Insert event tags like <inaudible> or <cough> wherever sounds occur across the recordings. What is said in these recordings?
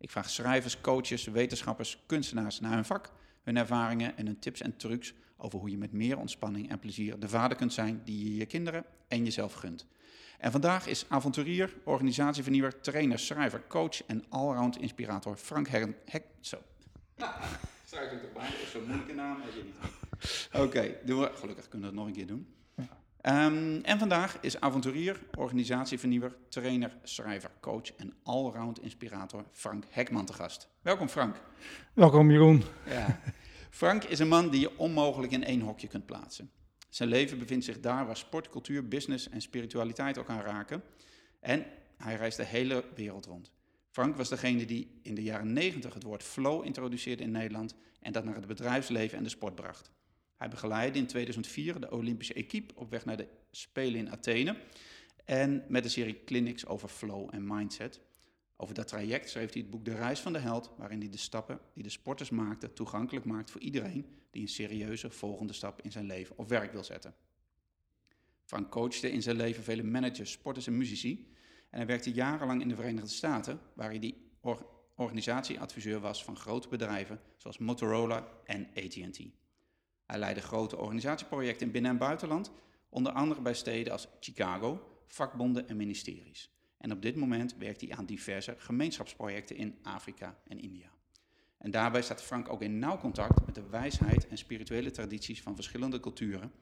Ik vraag schrijvers, coaches, wetenschappers, kunstenaars naar hun vak, hun ervaringen en hun tips en trucs over hoe je met meer ontspanning en plezier de vader kunt zijn die je je kinderen en jezelf gunt. En vandaag is avonturier, organisatievernieuwer, trainer, schrijver, coach en allround inspirator Frank Hek... Hek zo. <laughs> Schrijf ik erbij, zo'n moeilijke naam, weet je niet. Oké, we. Gelukkig kunnen we het nog een keer doen. Um, en vandaag is avonturier, organisatievernieuwer, trainer, schrijver, coach en allround inspirator Frank Hekman te gast. Welkom Frank. Welkom Jeroen. Ja. Frank is een man die je onmogelijk in één hokje kunt plaatsen. Zijn leven bevindt zich daar waar sport, cultuur, business en spiritualiteit elkaar raken. En hij reist de hele wereld rond. Frank was degene die in de jaren 90 het woord flow introduceerde in Nederland en dat naar het bedrijfsleven en de sport bracht. Hij begeleidde in 2004 de Olympische equipe op weg naar de Spelen in Athene. En met een serie clinics over flow en mindset. Over dat traject schreef hij het boek De Reis van de Held, waarin hij de stappen die de sporters maakten toegankelijk maakt voor iedereen die een serieuze volgende stap in zijn leven of werk wil zetten. Frank coachte in zijn leven vele managers, sporters en muzici. En hij werkte jarenlang in de Verenigde Staten, waar hij die organisatieadviseur was van grote bedrijven zoals Motorola en AT&T. Hij leidde grote organisatieprojecten in binnen- en buitenland, onder andere bij steden als Chicago, vakbonden en ministeries. En op dit moment werkt hij aan diverse gemeenschapsprojecten in Afrika en India. En daarbij staat Frank ook in nauw contact met de wijsheid en spirituele tradities van verschillende culturen.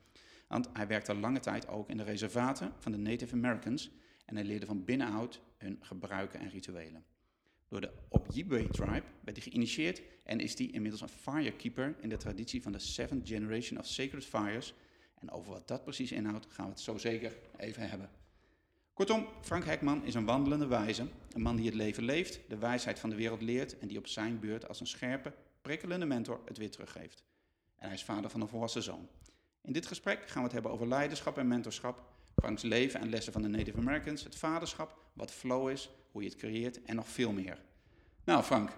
Want hij werkte lange tijd ook in de reservaten van de Native Americans en hij leerde van binnenuit hun gebruiken en rituelen. Door de Ojibwe tribe werd hij geïnitieerd en is hij inmiddels een firekeeper in de traditie van de Seventh Generation of Sacred Fires. En over wat dat precies inhoudt gaan we het zo zeker even hebben. Kortom, Frank Hekman is een wandelende wijze, een man die het leven leeft, de wijsheid van de wereld leert en die op zijn beurt als een scherpe, prikkelende mentor het weer teruggeeft. En hij is vader van een volwassen zoon. In dit gesprek gaan we het hebben over leiderschap en mentorschap, Franks leven en lessen van de Native Americans, het vaderschap, wat flow is, hoe je het creëert en nog veel meer. Nou Frank,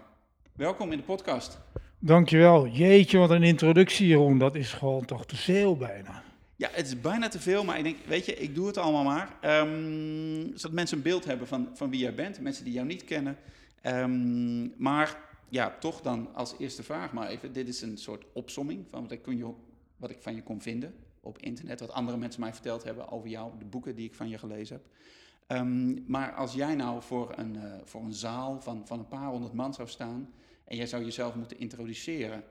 welkom in de podcast. Dankjewel. Jeetje, wat een introductie Jeroen, dat is gewoon toch te veel bijna. Ja, het is bijna te veel, maar ik denk, weet je, ik doe het allemaal maar. Um, zodat mensen een beeld hebben van, van wie jij bent, mensen die jou niet kennen. Um, maar ja, toch dan als eerste vraag maar even. Dit is een soort opsomming van wat ik, kun je, wat ik van je kon vinden op internet. Wat andere mensen mij verteld hebben over jou, de boeken die ik van je gelezen heb. Um, maar als jij nou voor een, uh, voor een zaal van, van een paar honderd man zou staan en jij zou jezelf moeten introduceren,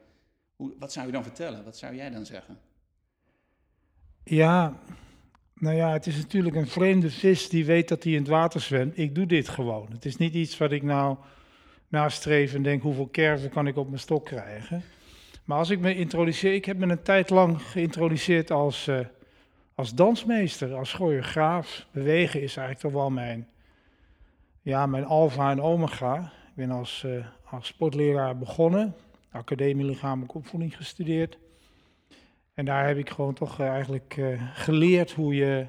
hoe, wat zou je dan vertellen? Wat zou jij dan zeggen? Ja, nou ja, het is natuurlijk een vreemde vis die weet dat hij in het water zwemt. Ik doe dit gewoon. Het is niet iets wat ik nou nastreef en denk hoeveel kerven kan ik op mijn stok krijgen. Maar als ik me introduceer, ik heb me een tijd lang geïntroduceerd als, uh, als dansmeester, als choreograaf. Bewegen is eigenlijk toch wel mijn, ja, mijn alfa en omega. Ik ben als, uh, als sportleraar begonnen, academie lichamelijke opvoeding gestudeerd. En daar heb ik gewoon toch uh, eigenlijk geleerd hoe je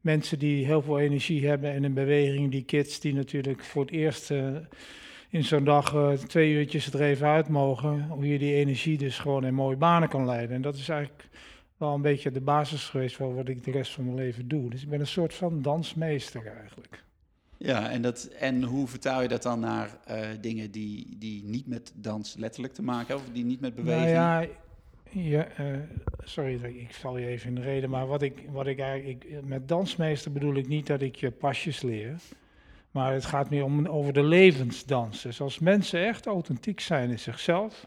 mensen die heel veel energie hebben en een beweging, die kids die natuurlijk voor het eerst in zo'n dag twee uurtjes er even uit mogen, hoe je die energie dus gewoon in mooie banen kan leiden. En dat is eigenlijk wel een beetje de basis geweest voor wat ik de rest van mijn leven doe. Dus ik ben een soort van dansmeester eigenlijk. Ja, en, dat, en hoe vertaal je dat dan naar uh, dingen die, die niet met dans letterlijk te maken hebben, of die niet met beweging? Nou ja, ja uh, sorry, ik val je even in de reden, maar wat ik, wat ik eigenlijk, ik, met dansmeester bedoel ik niet dat ik je pasjes leer. Maar het gaat meer om over de levensdans. Dus als mensen echt authentiek zijn in zichzelf,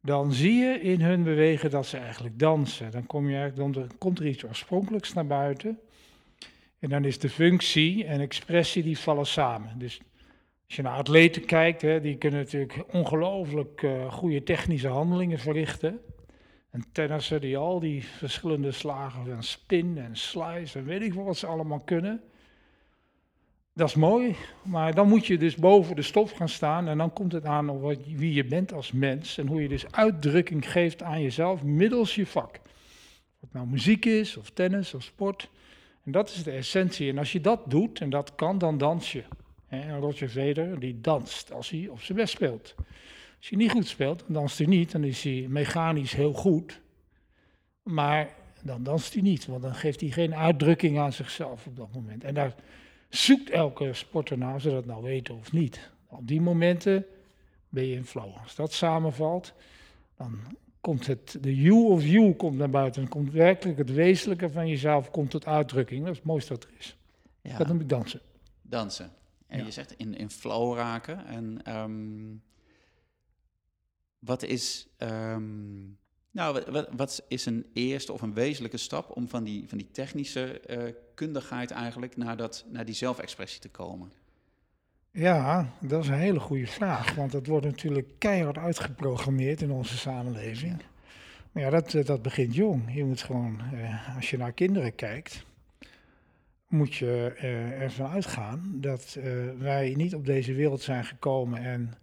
dan zie je in hun bewegen dat ze eigenlijk dansen. Dan, kom je, dan komt er iets oorspronkelijks naar buiten. En dan is de functie en expressie die vallen samen. Dus als je naar atleten kijkt, hè, die kunnen natuurlijk ongelooflijk uh, goede technische handelingen verrichten. En tennissen die al die verschillende slagen van spin en slice en weet ik wat ze allemaal kunnen. Dat is mooi, maar dan moet je dus boven de stof gaan staan en dan komt het aan op wat, wie je bent als mens en hoe je dus uitdrukking geeft aan jezelf middels je vak. Of het nou muziek is, of tennis, of sport. En dat is de essentie. En als je dat doet, en dat kan, dan dans je. En Roger Federer, die danst als hij op zijn best speelt. Als hij niet goed speelt, dan danst hij niet. Dan is hij mechanisch heel goed. Maar dan danst hij niet, want dan geeft hij geen uitdrukking aan zichzelf op dat moment. En daar zoekt elke sporter naar, of ze dat nou weten of niet. Op die momenten ben je in flow. Als dat samenvalt, dan komt het, de you of you komt naar buiten. Dan komt werkelijk het wezenlijke van jezelf komt tot uitdrukking. Dat is het mooiste wat er is. Ja. Dat noem ik dansen. Dansen. En je zegt in, in flow raken. En ehm, wat is... Ehm, nou, wat, wat, is een eerste of een wezenlijke stap om van die, van die technische uh, kundigheid eigenlijk naar, dat, naar die zelfexpressie te komen? Ja, dat is een hele goede vraag, want dat wordt natuurlijk keihard uitgeprogrammeerd in onze samenleving. Maar ja, dat, dat begint jong. Je moet gewoon, eh, als je naar kinderen kijkt, moet je uh, ervan uitgaan dat uh, wij niet op deze wereld zijn gekomen en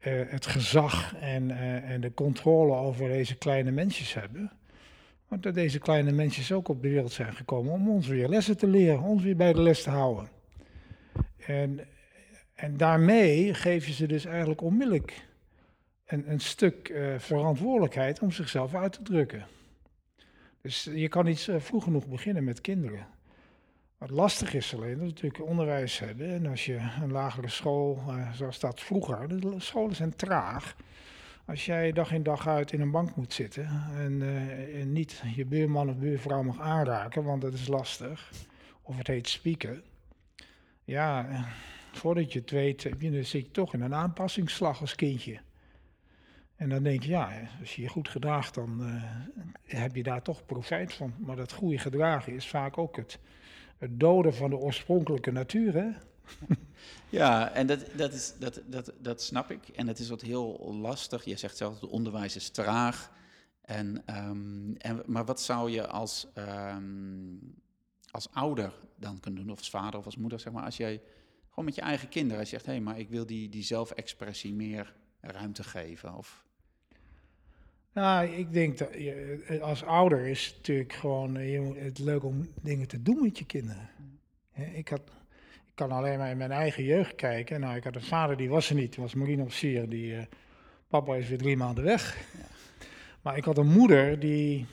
uh, het gezag en, en de controle over deze kleine mensjes hebben. Dat deze kleine mensjes ook op de wereld zijn gekomen om ons weer lessen te leren, ons weer bij de les te houden. En, en daarmee geef je ze dus eigenlijk onmiddellijk een, een stuk verantwoordelijkheid om zichzelf uit te drukken. Dus je kan niet vroeg genoeg beginnen met kinderen. Wat lastig is alleen dat we natuurlijk onderwijs hebben. En als je een lagere school, uh, zoals dat vroeger, de scholen zijn traag. Als jij dag in dag uit in een bank moet zitten en, uh, en niet je buurman of buurvrouw mag aanraken, want dat is lastig. Of het heet spieken. Ja, eh, voordat je het weet, je, zit je toch in een aanpassingsslag als kindje. En dan denk je, ja, als je je goed gedraagt, dan uh, heb je daar toch profijt van. Maar dat goede gedragen is vaak ook het het doden van de oorspronkelijke natuur. Hè? <laughs> Ja, en dat, dat, is, dat, dat, dat snap ik. En het is wat heel lastig. Je zegt zelf, het onderwijs is traag. En, um, en, maar wat zou je als, um, als ouder dan kunnen doen, of als vader of als moeder, zeg maar, als jij gewoon met je eigen kinderen zegt, hé, hey, maar ik wil die, die zelfexpressie meer ruimte geven? Of... Nou, ik denk dat je, als ouder is natuurlijk gewoon eh, je, het leuk om dingen te doen met je kinderen. ik, had, kan alleen maar in mijn eigen jeugd kijken. Nou, ik had een vader die was er niet, die was marineofficier. Die, uh, papa is weer drie maanden weg. Maar ik had een moeder die,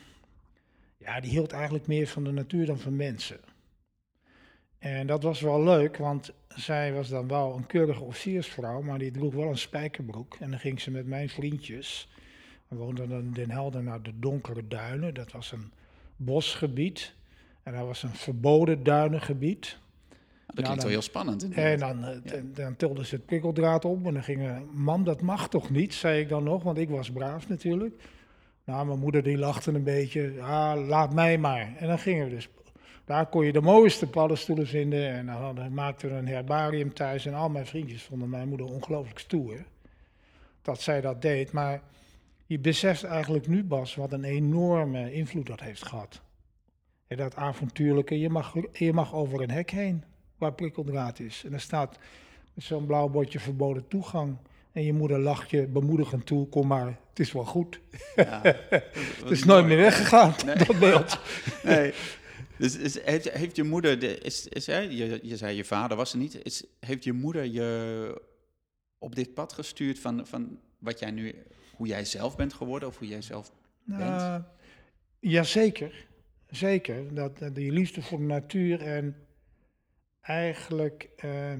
ja, die hield eigenlijk meer van de natuur dan van mensen. En dat was wel leuk, want zij was dan wel een keurige officiersvrouw, maar die droeg wel een spijkerbroek. En dan ging ze met mijn vriendjes we woonden in Den Helder naar de Donkere Duinen. Dat was een bosgebied. En dat was een verboden duinengebied. Dat klinkt wel heel spannend. En dan, eh, dan tilden ze het prikkeldraad op en dan gingen... Mam, dat mag toch niet, zei ik dan nog, want ik was braaf natuurlijk. Nou, mijn moeder die lachte een beetje. Ja, laat mij maar. En dan gingen we dus... Daar kon je de mooiste paddenstoelen vinden. En dan maakten we een herbarium thuis. En al mijn vriendjes vonden mijn moeder ongelooflijk stoer. Dat zij dat deed. Maar je beseft eigenlijk nu, Bas, wat een enorme invloed dat heeft gehad. En dat avontuurlijke, je mag, je mag over een hek heen waar prikkeldraad is. En er staat zo'n blauw bordje verboden toegang. En je moeder lacht je bemoedigend toe, kom maar, het is wel goed. Ja, <laughs> het is nooit meer weggegaan, <laughs> dat beeld. nee. Dus is, heeft, heeft, je moeder, de, is, is, hè, je, je zei je vader was er niet, is, heeft je moeder je op dit pad gestuurd van, van wat jij nu hoe jij zelf bent geworden of hoe jij zelf bent? Uh, jazeker, zeker. Dat, dat die liefde voor de natuur en eigenlijk uh,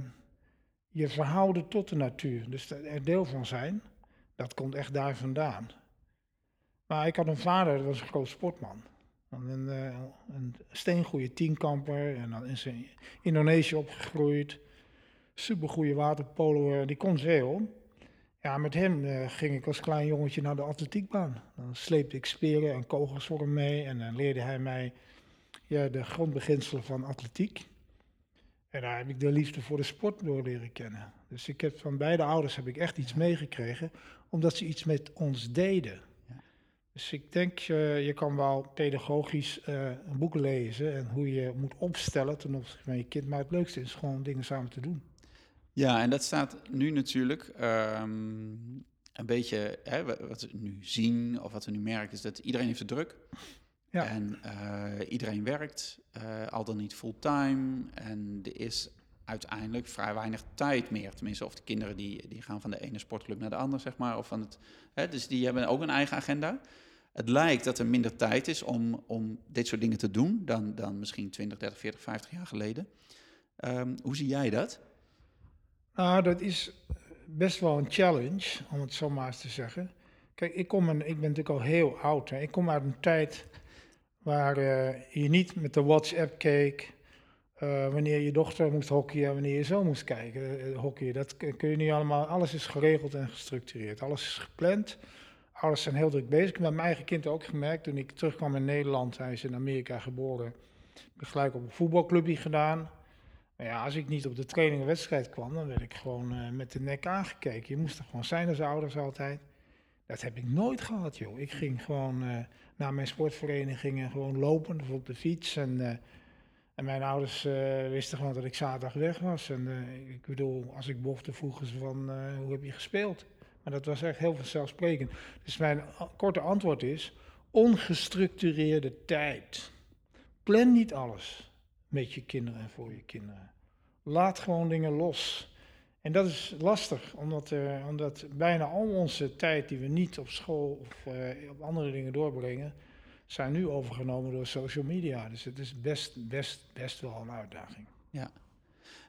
je verhouden tot de natuur, dus er deel van zijn, dat komt echt daar vandaan. Maar ik had een vader, dat was een groot sportman. Een, uh, een steengoede tienkamper en dan in Indonesië opgegroeid. Supergoeie waterpolo, die kon zeil. Ja, met hem ging ik als klein jongetje naar de atletiekbaan. Dan sleepte ik speren en kogels voor hem mee en dan leerde hij mij ja, de grondbeginselen van atletiek. En daar heb ik de liefde voor de sport door leren kennen. Dus ik heb van beide ouders heb ik echt iets meegekregen, omdat ze iets met ons deden. Ja. Dus ik denk, uh, je kan wel pedagogisch uh, een boek lezen en hoe je moet opstellen ten opzichte van je kind. Maar het leukste is gewoon dingen samen te doen. Ja, en dat staat nu natuurlijk um, een beetje, hè, wat we nu zien of wat we nu merken, is dat iedereen heeft het druk. Ja. En uh, iedereen werkt, al dan niet fulltime. En er is uiteindelijk vrij weinig tijd meer. Tenminste, of de kinderen die, die gaan van de ene sportclub naar de andere, zeg maar. Of van het, hè, dus die hebben ook een eigen agenda. Het lijkt dat er minder tijd is om, om dit soort dingen te doen dan, dan misschien 20, 30, 40, 50 jaar geleden. Um, hoe zie jij dat? Nou, dat is best wel een challenge, om het zo maar eens te zeggen. Kijk, ik, kom een, ik ben natuurlijk al heel oud. Hè. Ik kom uit een tijd waar uh, je niet met de WhatsApp keek, uh, wanneer je dochter moest hockeyen, wanneer je zo moest kijken, uh. Dat kun je niet allemaal, alles is geregeld en gestructureerd. Alles is gepland, alles zijn heel druk bezig. Ik heb met mijn eigen kind ook gemerkt, toen ik terugkwam in Nederland, hij is in Amerika geboren, ik gelijk op een voetbalclubje gedaan. Ja, als ik niet op de training en wedstrijd kwam, dan werd ik gewoon met de nek aangekeken. Je moest er gewoon zijn als ouders altijd. Dat heb ik nooit gehad, joh. Ik ging gewoon naar mijn sportverenigingen gewoon lopen, of op de fiets en en mijn ouders uh, wisten gewoon dat ik zaterdag weg was. En ik bedoel, als ik bochte, vroegen ze van, hoe heb je gespeeld? Maar dat was echt heel vanzelfsprekend. Dus mijn korte antwoord is, ongestructureerde tijd. Plan niet alles met je kinderen en voor je kinderen. Laat gewoon dingen los. En dat is lastig, omdat, omdat bijna al onze tijd die we niet op school of op andere dingen doorbrengen, zijn nu overgenomen door social media. Dus het is best, best, best wel een uitdaging. Ja,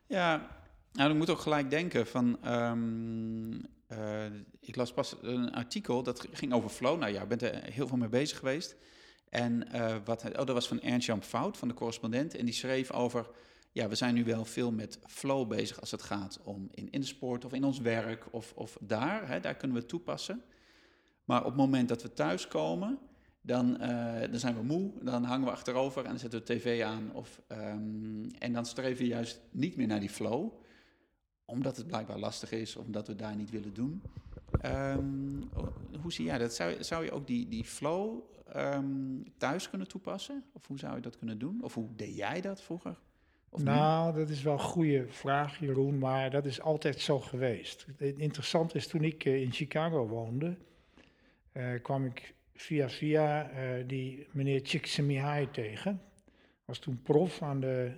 ja nou, ik moet ook gelijk denken van... Um, uh, ik las pas een artikel, dat ging over flow. Nou ja, ik ben er heel veel mee bezig geweest. En wat, oh, dat was van Ernst-Jan Fout, van de correspondent. En die schreef over... Ja, we zijn nu wel veel met flow bezig als het gaat om in, in de sport of in ons werk of, of daar. Hè, daar kunnen we toepassen. Maar op het moment dat we thuiskomen dan, uh, dan zijn we moe, dan hangen we achterover en dan zetten we tv aan. Of, um, en dan streven we juist niet meer naar die flow, omdat het blijkbaar lastig is, of omdat we daar niet willen doen. Um, hoe zie jij dat? Zou, zou je ook die, die flow um, thuis kunnen toepassen? Of hoe zou je dat kunnen doen? Of hoe deed jij dat vroeger? Of nou, dat is wel een goede vraag, Jeroen, maar dat is altijd zo geweest. Het interessante is, toen ik uh, in Chicago woonde, uh, kwam ik via via uh, die meneer Csikszentmihalyi tegen. Was toen prof aan de,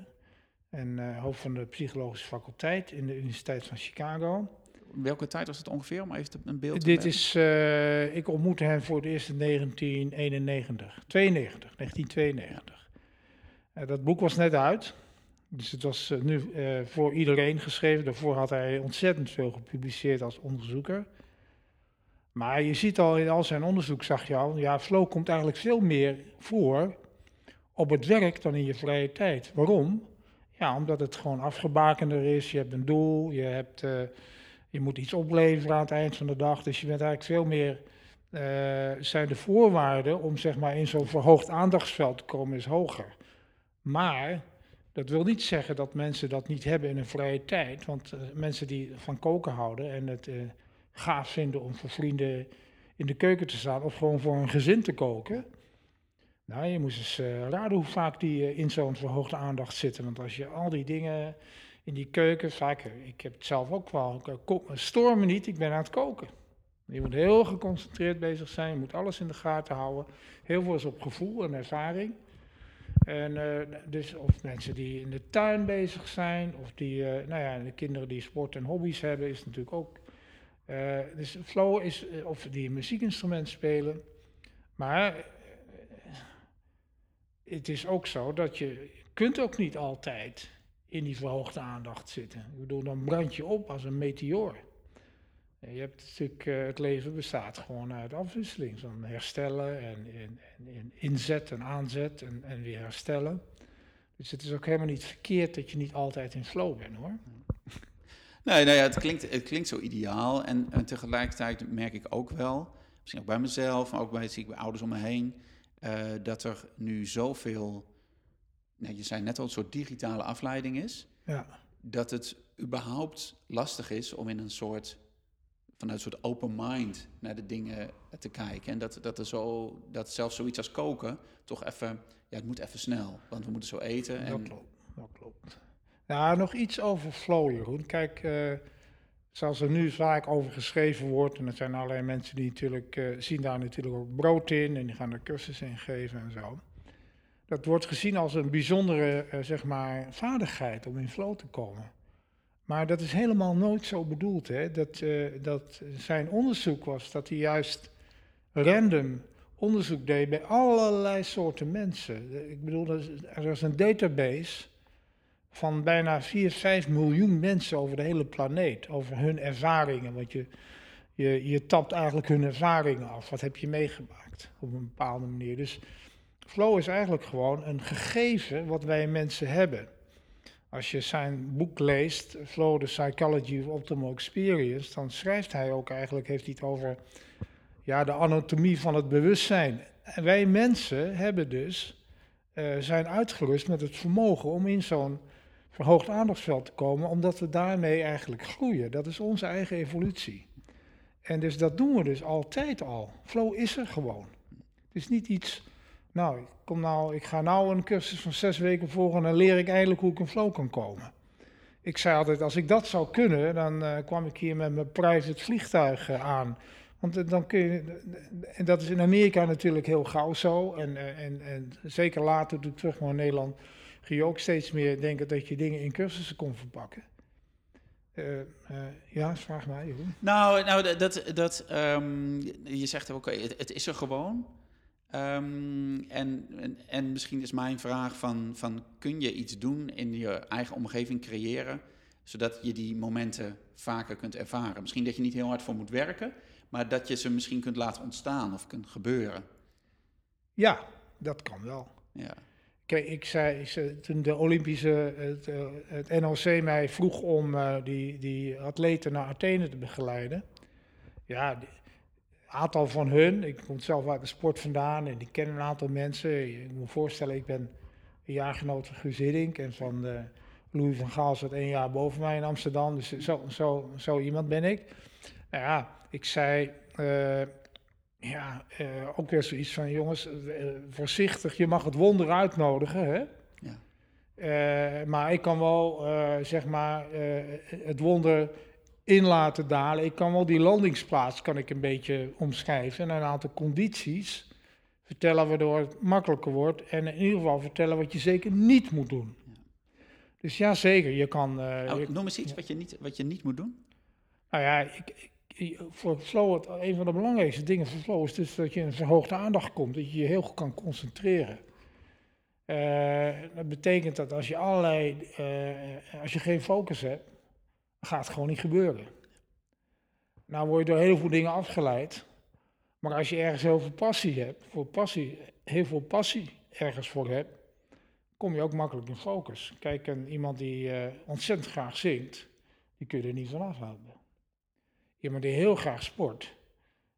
en uh, hoofd van de psychologische faculteit in de Universiteit van Chicago. Welke tijd was het ongeveer, om even een beeld te Dit is, uh, ik ontmoette hem voor het eerst in 1991, 92, 1992. dat boek was net uit, dus het was nu voor iedereen geschreven. Daarvoor had hij ontzettend veel gepubliceerd als onderzoeker. Maar je ziet al in al zijn onderzoek, zag je al, ja, flow komt eigenlijk veel meer voor op het werk dan in je vrije tijd. Waarom? Ja, omdat het gewoon afgebakender is, je hebt een doel, je, hebt, uh, je moet iets opleveren aan het eind van de dag. Dus je bent eigenlijk veel meer, zijn de voorwaarden om zeg maar in zo'n verhoogd aandachtsveld te komen is hoger. Maar dat wil niet zeggen dat mensen dat niet hebben in hun vrije tijd. Want uh, mensen die van koken houden en het gaaf vinden om voor vrienden in de keuken te staan of gewoon voor een gezin te koken. Nou, je moest eens uh, raden hoe vaak die in zo'n verhoogde aandacht zitten. Want als je al die dingen in die keuken, vaak, ik heb het zelf ook wel, stoor me niet, ik ben aan het koken. Je moet heel geconcentreerd bezig zijn, je moet alles in de gaten houden. Heel veel is op gevoel en ervaring. En uh, dus of mensen die in de tuin bezig zijn, of die, nou ja, de kinderen die sport en hobby's hebben, is natuurlijk ook uh, dus flow is of die muziekinstrument spelen. Maar het is ook zo dat je kunt ook niet altijd in die verhoogde aandacht zitten. Ik bedoel, dan brand je op als een meteoor. Je hebt natuurlijk, het leven bestaat gewoon uit afwisseling. Van herstellen en, en, en inzet en aanzet en, en weer herstellen. Dus het is ook helemaal niet verkeerd dat je niet altijd in flow bent hoor. <laughs> Nee, nou ja, het, klinkt, het klinkt zo ideaal. En, en tegelijkertijd merk ik ook wel, misschien ook bij mezelf, maar ook bij, zie ik bij ouders om me heen, uh, dat er nu zoveel, nou, je zei net al, een soort digitale afleiding is. Ja. Dat het überhaupt lastig is om in een soort vanuit een soort open mind naar de dingen te kijken. En dat, dat, er zo, dat zelfs zoiets als koken toch even, ja, het moet even snel, want we moeten zo eten. En... Dat klopt, dat klopt. Nou, nog iets over flow, Jeroen. Kijk, uh, zoals er nu vaak over geschreven wordt, en er zijn allerlei mensen die natuurlijk uh, zien daar natuurlijk ook brood in en die gaan er cursussen in geven en zo. Dat wordt gezien als een bijzondere, uh, zeg maar, vaardigheid om in flow te komen. Maar dat is helemaal nooit zo bedoeld. Hè? Dat, dat zijn onderzoek was dat hij juist random onderzoek deed bij allerlei soorten mensen. Ik bedoel, er is een database van bijna 4, 5 miljoen mensen over de hele planeet, over hun ervaringen. Want je, je, je tapt eigenlijk hun ervaringen af. Wat heb je meegemaakt op een bepaalde manier? Dus flow is eigenlijk gewoon een gegeven wat wij mensen hebben. Als je zijn boek leest, Flow, the Psychology of Optimal Experience, dan schrijft hij ook eigenlijk, heeft hij het over ja, de anatomie van het bewustzijn. En wij mensen hebben dus, uh, zijn uitgerust met het vermogen om in zo'n verhoogd aandachtsveld te komen, omdat we daarmee eigenlijk groeien. Dat is onze eigen evolutie. En dus dat doen we dus altijd al. Flow is er gewoon. Het is niet iets, nou, ik, kom nou, ik ga nou een cursus van zes weken volgen en dan leer ik eindelijk hoe ik in flow kan komen. Ik zei altijd, als ik dat zou kunnen, dan uh, kwam ik hier met mijn private vliegtuig uh, aan. Want dan kun je, en dat is in Amerika natuurlijk heel gauw zo, en, en, en zeker later toen ik terug naar Nederland, ging je ook steeds meer denken dat je dingen in cursussen kon verpakken. Uh, uh, ja, vraag mij. Nou, nou dat, dat, um, je zegt oké, het, het, is er gewoon. Um, en, en, en, misschien is mijn vraag van, van, kun je iets doen in je eigen omgeving creëren, zodat je die momenten vaker kunt ervaren? Misschien dat je niet heel hard voor moet werken, maar dat je ze misschien kunt laten ontstaan of kunt gebeuren. Ja, dat kan wel. Ja. Kijk, ik zei, ik zei, toen de Olympische, het, eh, het NOC mij vroeg om uh, die, die atleten naar Athene te begeleiden. Ja, aantal van hun, ik kom zelf uit de sport vandaan en ik ken een aantal mensen. Ik moet me voorstellen, ik ben een jaargenoot van Guus Hiddink en van uh, Louis van Gaal zat één jaar boven mij in Amsterdam. Dus zo, zo, zo iemand ben ik. Nou ja, ik zei, ja, uh, ook weer zoiets van, jongens, voorzichtig, je mag het wonder uitnodigen, hè? Ja. Maar ik kan wel, zeg maar, het wonder in laten dalen. Ik kan wel die landingsplaats, kan ik een beetje omschrijven en een aantal condities vertellen waardoor het makkelijker wordt. En in ieder geval vertellen wat je zeker niet moet doen. Ja. Dus ja, zeker, je kan... Oh, noem eens iets wat, je niet, wat je niet moet doen. Nou ja, ik voor flow, het, een van de belangrijkste dingen voor flow is dus dat je in een verhoogde aandacht komt, dat je je heel goed kan concentreren. Uh, dat betekent dat als je allerlei, uh, als je geen focus hebt, gaat gewoon niet gebeuren. Nou word je door heel veel dingen afgeleid, maar als je ergens heel veel passie hebt, voor passie, heel veel passie ergens voor hebt, kom je ook makkelijk in focus. Kijk, een, iemand die uh, ontzettend graag zingt, die kun je er niet van afhouden. Iemand die heel graag sport,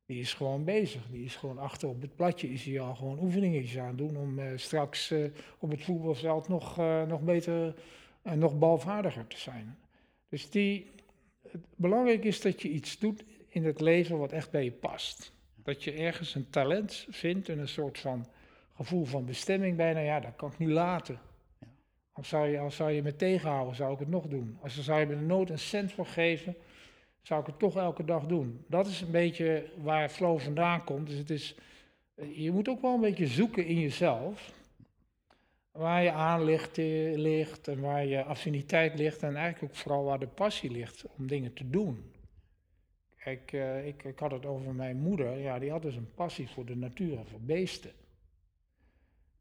die is gewoon bezig. Die is gewoon achter op het platje, is hij al gewoon oefeningetjes aan doen om uh, straks uh, op het voetbalveld nog, nog beter en nog balvaardiger te zijn. Dus die, het belangrijk is dat je iets doet in het leven wat echt bij je past. Dat je ergens een talent vindt en een soort van gevoel van bestemming bijna, ja, dat kan ik niet laten. Als zou, je, als zou je me tegenhouden, zou ik het nog doen. Als zou je me nooit een cent voor geven, zou ik het toch elke dag doen. Dat is een beetje waar flow vandaan komt. Dus het is, je moet ook wel een beetje zoeken in jezelf. Waar je aandacht ligt en waar je affiniteit ligt. En eigenlijk ook vooral waar de passie ligt om dingen te doen. Kijk, uh, ik, ik had het over mijn moeder. Ja, die had dus een passie voor de natuur en voor beesten.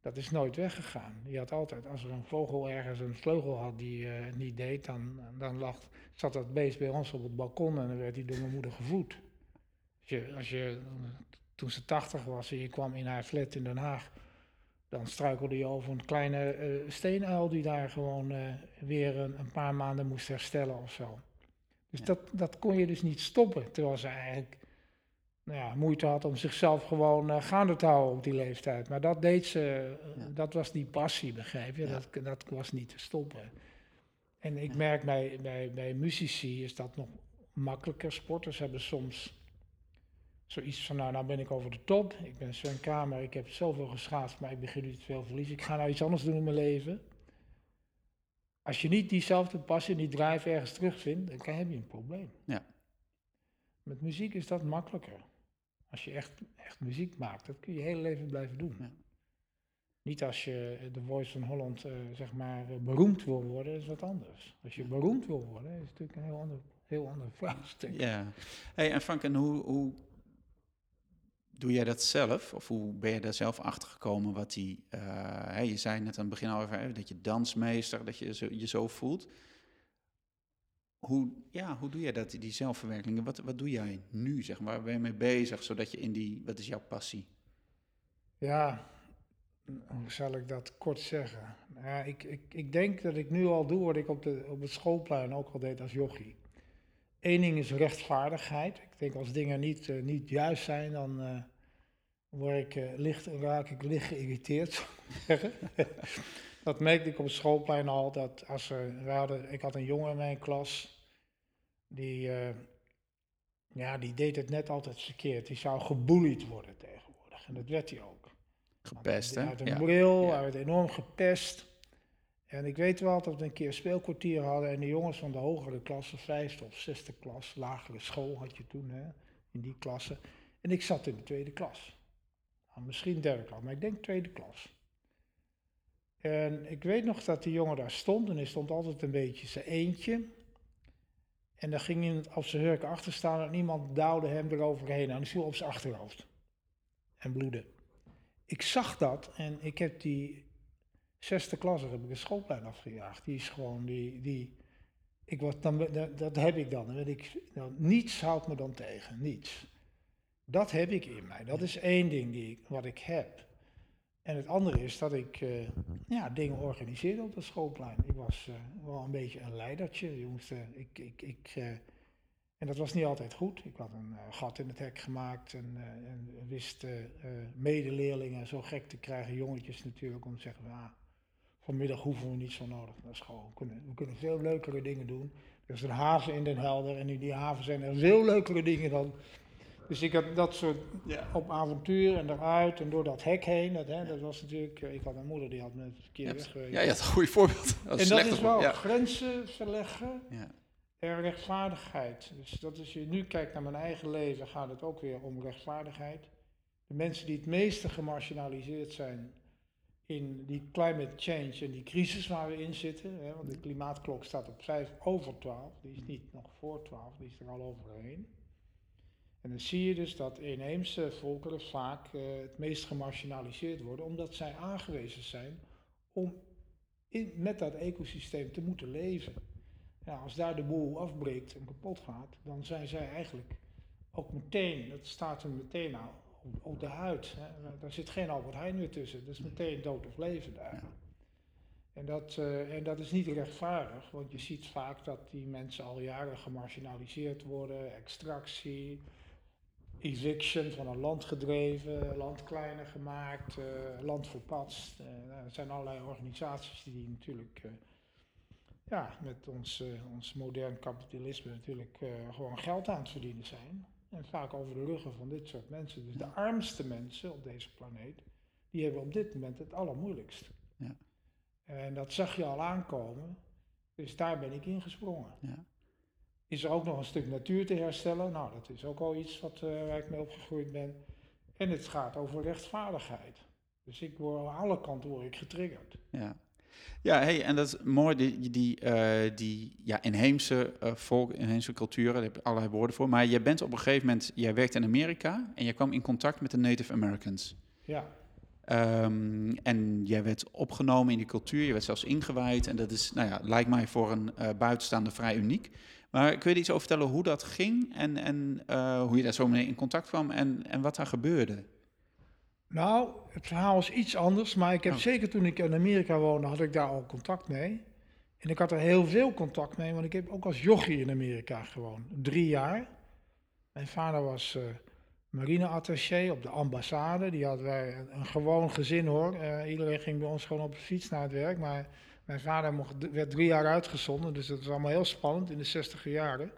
Dat is nooit weggegaan. Die had altijd, als er een vogel ergens een vleugel had die uh, niet deed, dan, dan lag, zat dat beest bij ons op het balkon en dan werd hij door mijn moeder gevoed. Als je, als je, toen ze tachtig was en je kwam in haar flat in Den Haag, dan struikelde je over een kleine uh, steenuil die daar gewoon uh, weer een, een, paar maanden moest herstellen of zo. Dus ja. dat, dat kon je dus niet stoppen, terwijl ze eigenlijk nou ja, moeite had om zichzelf gewoon uh, gaande te houden op die leeftijd. Maar dat deed ze, dat was die passie, begrijp je? Dat, dat was niet te stoppen. En ik merk bij, bij, bij muzici is dat nog makkelijker. Sporters hebben soms zoiets van, nou, nou ben ik over de top. Ik ben Sven Kamer, ik heb zoveel geschaafd, maar ik begin nu te veel verliezen. Ik ga nou iets anders doen in mijn leven. Als je niet diezelfde passie, die drive ergens terugvindt, dan heb je een probleem. Ja. Met muziek is dat makkelijker. Als je echt, echt muziek maakt, dat kun je je hele leven blijven doen. Ja. Niet als je de Voice van Holland, uh, zeg maar, uh, beroemd wil worden, is wat anders. Als je beroemd wil worden, is het natuurlijk een heel ander, heel ander <laughs> vraagstuk. Ja. Hey, en Frank, en hoe, hoe doe jij dat zelf? Of hoe ben je daar zelf achter gekomen wat die... Hey, je zei net aan het begin al even dat je dansmeester, dat je je zo voelt. Hoe, ja, hoe doe je dat, die zelfverwerking? Wat, wat doe jij nu, zeg maar? Waar ben je mee bezig, zodat je in die... Wat is jouw passie? Ja, hoe zal ik dat kort zeggen? Ik, ik, ik denk dat ik nu al doe wat ik op, de, op het schoolplein ook al deed als jochie. Eén ding is rechtvaardigheid. Ik denk als dingen niet, uh, niet juist zijn, dan uh, word ik, uh, licht, raak ik licht geïrriteerd, <laughs> <laughs> dat merkte ik op het schoolplein al, dat als er, we hadden, ik had een jongen in mijn klas, die, ja, die deed het net altijd verkeerd. Die zou gebullied worden tegenwoordig. En dat werd hij ook. Gepest, hè? Hij had een ja. bril, ja. hij werd enorm gepest. En ik weet wel dat we een keer een speelkwartier hadden en de jongens van de hogere klasse, vijfde of zesde klas, lagere school had je toen, hè, in die klasse. En ik zat in de tweede klas. Nou, misschien derde klas, maar ik denk tweede klas. En ik weet nog dat die jongen daar stond en hij stond altijd een beetje zijn eentje. En dan ging hij op zijn hurken achter staan en iemand duwde hem eroverheen en hij viel op zijn achterhoofd. En bloedde. Ik zag dat en ik heb die zesde klasse heb ik een schoolplein afgejaagd. Die is gewoon, die, die, ik word dan, dat, heb ik dan. Weet ik, nou, niets houdt me dan tegen, niets. Dat heb ik in mij. Dat is één ding die, wat ik heb. En het andere is dat ik uh, ja, dingen organiseerde op het schoolplein. Ik was uh, wel een beetje een leidertje. Je moest, uh, ik, ik, ik, en dat was niet altijd goed. Ik had een gat in het hek gemaakt en, en wist medeleerlingen zo gek te krijgen, jongetjes natuurlijk, om te zeggen, ah, vanmiddag hoeven we niet zo nodig naar school. We kunnen, we kunnen veel leukere dingen doen. Er is een haven in Den Helder en in die haven zijn er veel leukere dingen dan. Dus ik had dat soort ja. op avontuur en eruit en door dat hek heen. Dat, hè, dat was natuurlijk, ik had een moeder die had me verkeerd weggewezen. Ja, je had een goed voorbeeld. Dat en dat is wel ja. grenzen verleggen ja. en rechtvaardigheid. Dus dat als je nu kijkt naar mijn eigen leven, gaat het ook weer om rechtvaardigheid. De mensen die het meeste gemarginaliseerd zijn, in die climate change en die crisis waar we in zitten. Hè, want de klimaatklok staat op 5 over 12, die is niet nog voor 12, die is er al overheen. En dan zie je dus dat inheemse volkeren vaak uh, het meest gemarginaliseerd worden, omdat zij aangewezen zijn om in, met dat ecosysteem te moeten leven. Ja, als daar de boel afbreekt en kapot gaat, dan zijn zij eigenlijk ook meteen, dat staat er meteen aan, op, de huid. Hè. Daar zit geen Albert Heijn meer tussen. Dat is meteen dood of leven daar. Ja. En, dat, uh, en dat is niet rechtvaardig, want je ziet vaak dat die mensen al jaren gemarginaliseerd worden, extractie, eviction van een land gedreven, land kleiner gemaakt, uh, land verpatst. Uh, er zijn allerlei organisaties die natuurlijk ja, met ons, ons modern kapitalisme natuurlijk gewoon geld aan het verdienen zijn. En vaak over de ruggen van dit soort mensen. Dus de armste mensen op deze planeet, die hebben op dit moment het allermoeilijkst. Ja. En dat zag je al aankomen. Dus daar ben ik ingesprongen. Ja. Is er ook nog een stuk natuur te herstellen? Nou, dat is ook al iets wat, uh, waar ik mee opgegroeid ben. En het gaat over rechtvaardigheid. Dus ik word aan alle kanten word ik getriggerd. Ja. Ja, hey, en dat is mooi, die, die, uh, die ja, inheemse uh, volk, inheemse culturen, daar heb je allerlei woorden voor. Maar je bent op een gegeven moment, jij werkt in Amerika en je kwam in contact met de Native Americans. Ja. Um, en jij werd opgenomen in die cultuur, je werd zelfs ingewijd. En dat is, nou ja, lijkt mij voor een uh, buitenstaander vrij uniek. Maar kun je iets over vertellen hoe dat ging en, en hoe je daar zo mee in contact kwam en, en wat daar gebeurde? Nou, het verhaal is iets anders, maar ik heb oh. zeker toen ik in Amerika woonde, had ik daar al contact mee. En ik had er heel veel contact mee, want ik heb ook als jochie in Amerika gewoond. Drie jaar. Mijn vader was uh, marineattaché op de ambassade. Die hadden wij een, een gewoon gezin hoor. Uh, iedereen ging bij ons gewoon op de fiets naar het werk. Maar mijn vader mocht, werd drie jaar uitgezonden, dus dat was allemaal heel spannend in de zestiger jaren.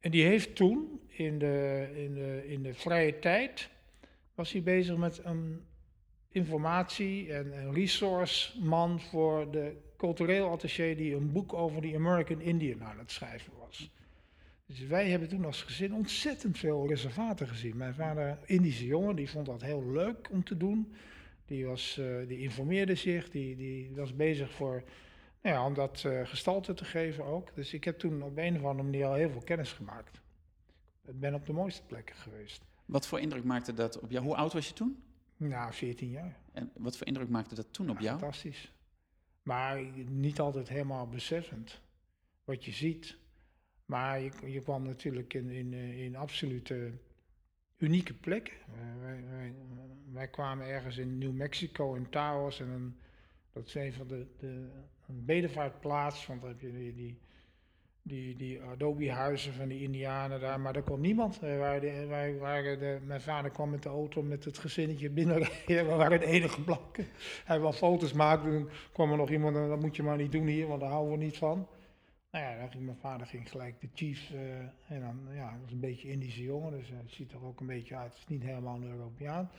En die heeft toen, in de, in de, in de vrije tijd, was hij bezig met een informatie- en een resource man voor de cultureel attaché die een boek over die American Indian aan het schrijven was. Dus wij hebben toen als gezin ontzettend veel reservaten gezien. Mijn vader, Indische jongen, die vond dat heel leuk om te doen. Die, was, uh, die informeerde zich, die, die was bezig voor, nou ja, om dat uh, gestalte te geven ook. Dus ik heb toen op een of andere manier al heel veel kennis gemaakt. Ik ben op de mooiste plekken geweest. Wat voor indruk maakte dat op jou? Hoe oud was je toen? Nou, 14 jaar. En wat voor indruk maakte dat toen op jou? Fantastisch. Maar niet altijd helemaal beseffend wat je ziet. Maar je, je kwam natuurlijk in, in, in absolute unieke. Uh, wij, wij, kwamen ergens in New Mexico, in Taos. En dat is een van de, de een bedevaartplaats. Want dan heb je die, die, die, Adobe-huizen van die Indianen daar. Maar daar kon niemand. Wij waren de, mijn vader kwam met de auto met het gezinnetje binnenrijden. <laughs> We waren de enige blanken. Hij wil foto's maken. Toen kwam er nog iemand. Dat moet je maar niet doen hier, want daar houden we niet van. Nou ja, mijn vader ging gelijk de chief. Uh, en dan, ja, was een beetje Indische jongen, dus hij ziet er ook een beetje uit. Het is niet helemaal een Europeaan.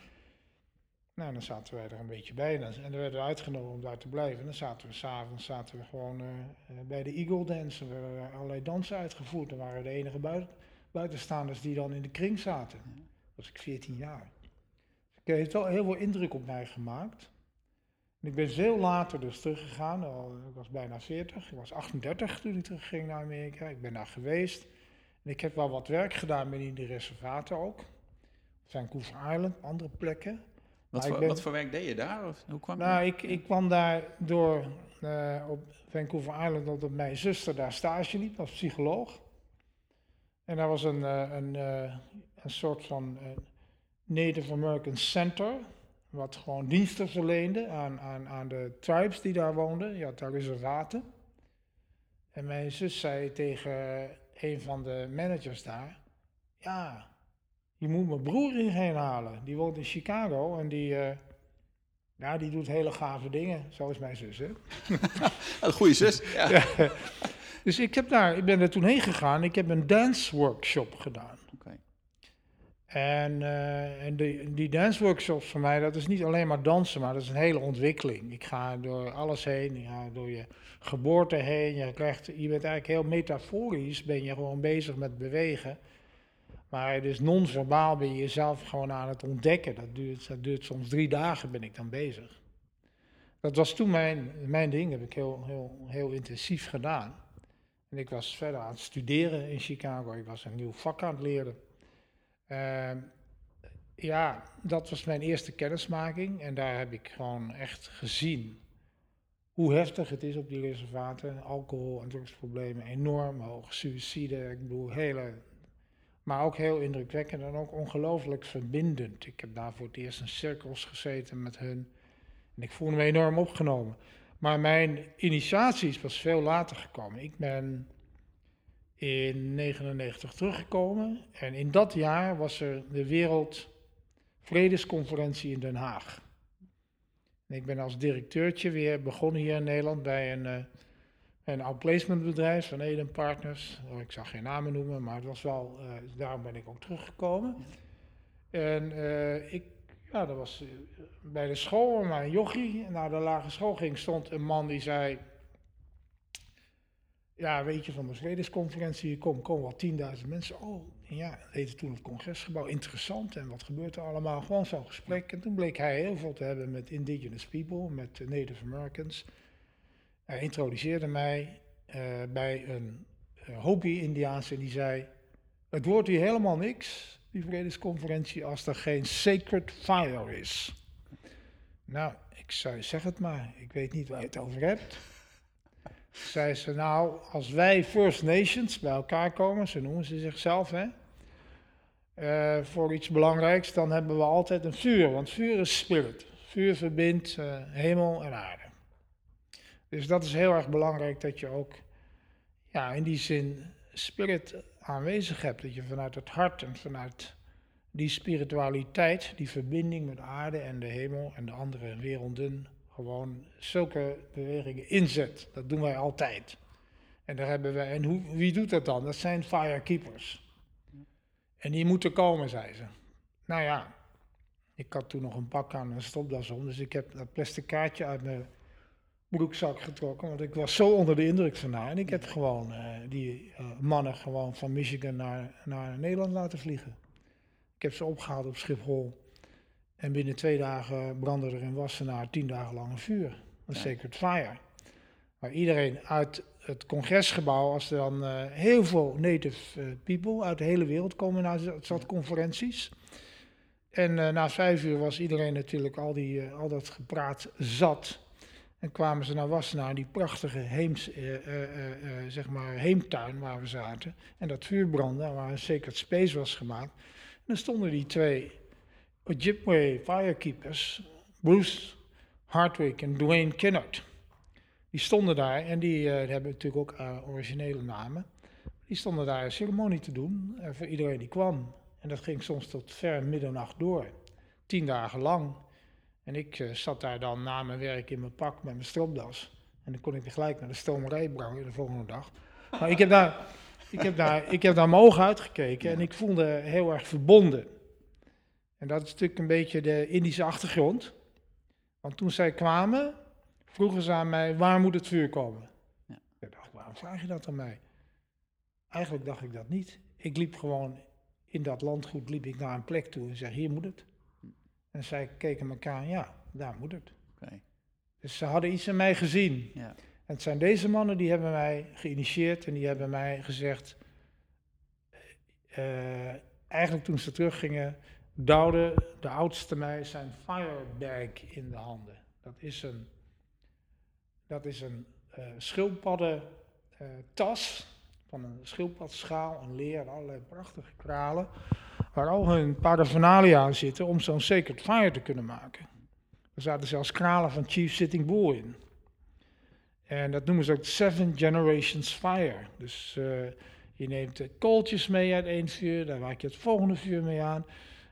Nou, dan zaten wij er een beetje bij. En dan, en dan werden we uitgenodigd om daar te blijven. En dan zaten we s'avonds zaten we gewoon uh, bij de Eagle Dance. Er werden allerlei dansen uitgevoerd. Dan waren we de enige buiten, buitenstaanders die dan in de kring zaten. Dat was ik 14 jaar. Dus het heeft wel heel veel indruk op mij gemaakt. Ik ben veel later dus teruggegaan. Ik was bijna 40. Ik was 38 toen ik terugging naar Amerika. Ik ben daar geweest. En ik heb wel wat werk gedaan binnen de reservaten ook. Vancouver Island, andere plekken. Wat voor, wat voor, werk deed je daar? Of hoe kwam nou, ik, ik kwam daar door uh, op Vancouver Island omdat mijn zuster daar stage liep als psycholoog. En daar was een, uh, een, uh, een soort van Native American Center wat gewoon diensten verleende aan, aan, aan de tribes die daar woonden. Had daar reservaten. En mijn zus zei tegen een van de managers daar: Ja, je moet mijn broer hierheen halen. Die woont in Chicago en die, uh, ja, die doet hele gave dingen. Zo is mijn zus, hè? <laughs> een goede zus. <laughs> Ja. Dus ik, heb daar, ik ben er toen heen gegaan. Ik heb een dance workshop gedaan. En, uh, en die danceworkshops voor mij, dat is niet alleen maar dansen, maar dat is een hele ontwikkeling. Ik ga door alles heen, ik door je geboorte heen. Je, krijgt, je bent eigenlijk heel metaforisch, ben je gewoon bezig met bewegen. Maar dus non-verbaal ben je jezelf gewoon aan het ontdekken. Dat duurt, dat duurt soms drie dagen, ben ik dan bezig. Dat was toen mijn, mijn ding, dat heb ik heel, heel, heel intensief gedaan. En ik was verder aan het studeren in Chicago, ik was een nieuw vak aan het leren. Uh, ja, dat was mijn eerste kennismaking en daar heb ik gewoon echt gezien hoe heftig het is op die reservaten. Alcohol- en drugsproblemen enorm hoog, suïcide, ik bedoel, hele... Maar ook heel indrukwekkend en ook ongelooflijk verbindend. Ik heb daar voor het eerst in cirkels gezeten met hun en ik voelde me enorm opgenomen. Maar mijn initiatie pas veel later gekomen. Ik ben in 1999 teruggekomen. En in dat jaar was er de Wereldvredesconferentie in Den Haag. En ik ben als directeurtje weer begonnen hier in Nederland bij een, uh, een outplacementbedrijf van Eden Partners. Oh, ik zag geen namen noemen, maar het was wel, uh, daarom ben ik ook teruggekomen. En uh, ik, ja, dat was bij de school, maar een jochie. Naar de lagere school ging, stond een man die zei ja, weet je, van de vredesconferentie, kom, komen wel 10.000 mensen. Oh, ja, dat heette toen het congresgebouw. Interessant, en wat gebeurt er allemaal? Gewoon zo'n gesprek. En toen bleek hij heel veel te hebben met indigenous people, met Native Americans. Hij introduceerde mij uh, bij een uh, Hopi-Indiaanse die zei... Het wordt hier helemaal niks, die vredesconferentie, als er geen sacred fire is. Nou, ik zei, zeg het maar, ik weet niet waar je het over hebt zei ze, nou, als wij First Nations bij elkaar komen, zo noemen ze zichzelf, hè, uh, voor iets belangrijks, dan hebben we altijd een vuur, want vuur is spirit. Vuur verbindt uh, hemel en aarde. Dus dat is heel erg belangrijk dat je ook ja, in die zin spirit aanwezig hebt. Dat je vanuit het hart en vanuit die spiritualiteit, die verbinding met aarde en de hemel en de andere werelden gewoon zulke bewegingen inzet. Dat doen wij altijd. En daar hebben we, en hoe, wie doet dat dan? Dat zijn firekeepers. En die moeten komen, zei ze. Nou ja, ik had toen nog een pak aan en stopdas om, dus ik heb dat plastic kaartje uit mijn broekzak getrokken, want ik was zo onder de indruk van haar. En ik heb gewoon uh, die uh, mannen gewoon van Michigan naar, naar Nederland laten vliegen. Ik heb ze opgehaald op Schiphol. En binnen twee dagen brandde er in Wassenaar tien dagen lang een vuur. Een Sacred Fire. Waar iedereen uit het congresgebouw, als er dan uh, heel veel native uh, people uit de hele wereld komen naar dat conferenties. En uh, na vijf uur was iedereen natuurlijk al, die, al dat gepraat zat. En kwamen ze naar Wassenaar, die prachtige heems, zeg maar heemtuin waar we zaten. En dat vuur brandde, waar een Sacred Space was gemaakt. En dan stonden die twee Ojibwe firekeepers, Bruce Hardwick en Dwayne Kinnard. Die stonden daar en die, uh, hebben natuurlijk ook uh, originele namen. Die stonden daar een ceremonie te doen uh, voor iedereen die kwam. En dat ging soms tot ver middernacht door. Tien dagen lang. En ik zat daar dan na mijn werk in mijn pak met mijn stropdas. En dan kon ik gelijk naar de stomerij brengen de volgende dag. Maar ik heb daar, ik heb daar, ik heb daar mijn ogen uitgekeken en ik voelde heel erg verbonden. En dat is natuurlijk een beetje de Indische achtergrond. Want toen zij kwamen, vroegen ze aan mij, waar moet het vuur komen? Ja. Ik dacht, waarom vraag je dat aan mij? Eigenlijk dacht ik dat niet. Ik liep gewoon in dat landgoed liep ik naar een plek toe en zei, hier moet het. En zij keken elkaar aan, ja, daar moet het. Okay. Dus ze hadden iets in mij gezien. Ja. En het zijn deze mannen die hebben mij geïnitieerd en die hebben mij gezegd, uh, eigenlijk toen ze teruggingen, duwde de oudste mij zijn firebag in de handen. Dat is een, dat is een uh, tas van een schildpadschaal, een leer, allerlei prachtige kralen, waar al hun paraphernalia zitten om zo'n sacred fire te kunnen maken. Er zaten zelfs kralen van Chief Sitting Bull in. En dat noemen ze ook Seven Generations Fire. Dus uh, je neemt de kooltjes mee uit één vuur, daar maak je het volgende vuur mee aan.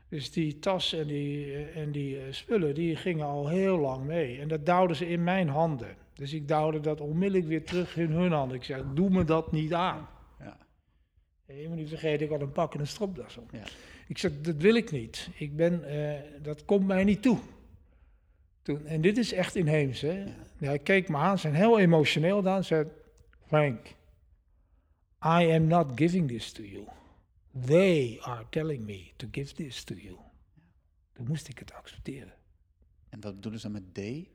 Dus die tas en die, eh, en die eh, spullen, die gingen al heel lang mee. En dat duwden ze in mijn handen. Dus ik duwde dat onmiddellijk weer terug in hun handen. Ik zei, doe me dat niet aan. Ja. Je moet niet vergeten, ik had een pak en een stropdas om. Ja. Ik zei, dat wil ik niet. Ik ben, uh, dat komt mij niet toe. Toen, en dit is echt inheems. Hè? Ja. Hij keek me aan, zijn heel emotioneel dan. Zei, Frank, I am not giving this to you. They are telling me to give this to you. Toen moest ik het accepteren. En wat bedoelen ze met they?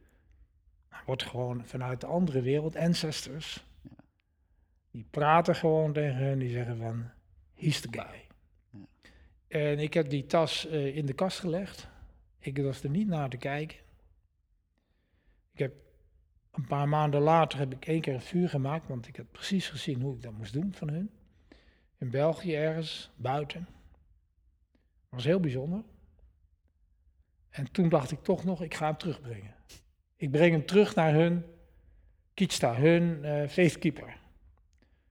Wordt gewoon vanuit de andere wereld, ancestors. Ja. Die praten gewoon tegen hen, die zeggen van, he's the guy. Ja. En ik heb die tas uh, in de kast gelegd. Ik was er niet naar te kijken. Ik heb een paar maanden later heb ik één keer een vuur gemaakt, want ik had precies gezien hoe ik dat moest doen van hun in België ergens, buiten. Dat was heel bijzonder. En toen dacht ik toch nog, ik ga hem terugbrengen. Ik breng hem terug naar hun Kitsta, hun uh, faithkeeper.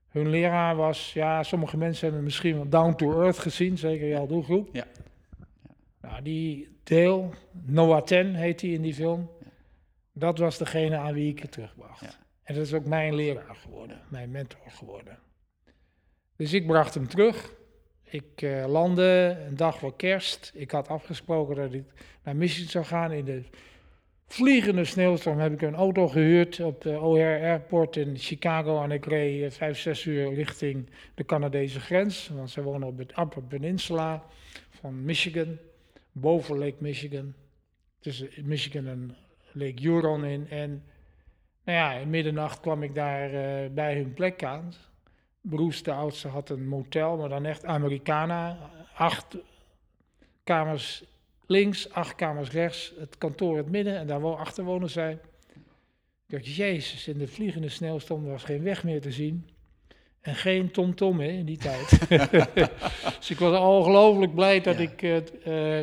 Hun leraar was, ja, sommige mensen hebben misschien wel down to earth gezien, zeker jouw doelgroep. Ja. Nou, die deel, Noah Ten heet hij in die film, dat was degene aan wie ik het terugbracht. Ja. En dat is ook mijn leraar geworden, mijn mentor geworden. Dus ik bracht hem terug. Ik uh, landde een dag voor kerst. Ik had afgesproken dat ik naar Michigan zou gaan. In de vliegende sneeuwstorm heb ik een auto gehuurd op de O'Hare Airport in Chicago. En ik reed vijf, zes uur richting de Canadese grens. Want ze wonen op het Upper Peninsula van Michigan. Boven Lake Michigan. Tussen Michigan en Lake Huron in. En nou ja, in middernacht kwam ik daar uh, bij hun plek aan. Bruce, de oudste, had een motel, maar dan echt Americana. Acht kamers links, acht kamers rechts, het kantoor in het midden en daar achter wonen zij. Ik dacht, jezus, in de vliegende sneeuwstorm was geen weg meer te zien. En geen TomTom -tom, in die tijd. <laughs> dus ik was ongelooflijk blij dat ik het, uh,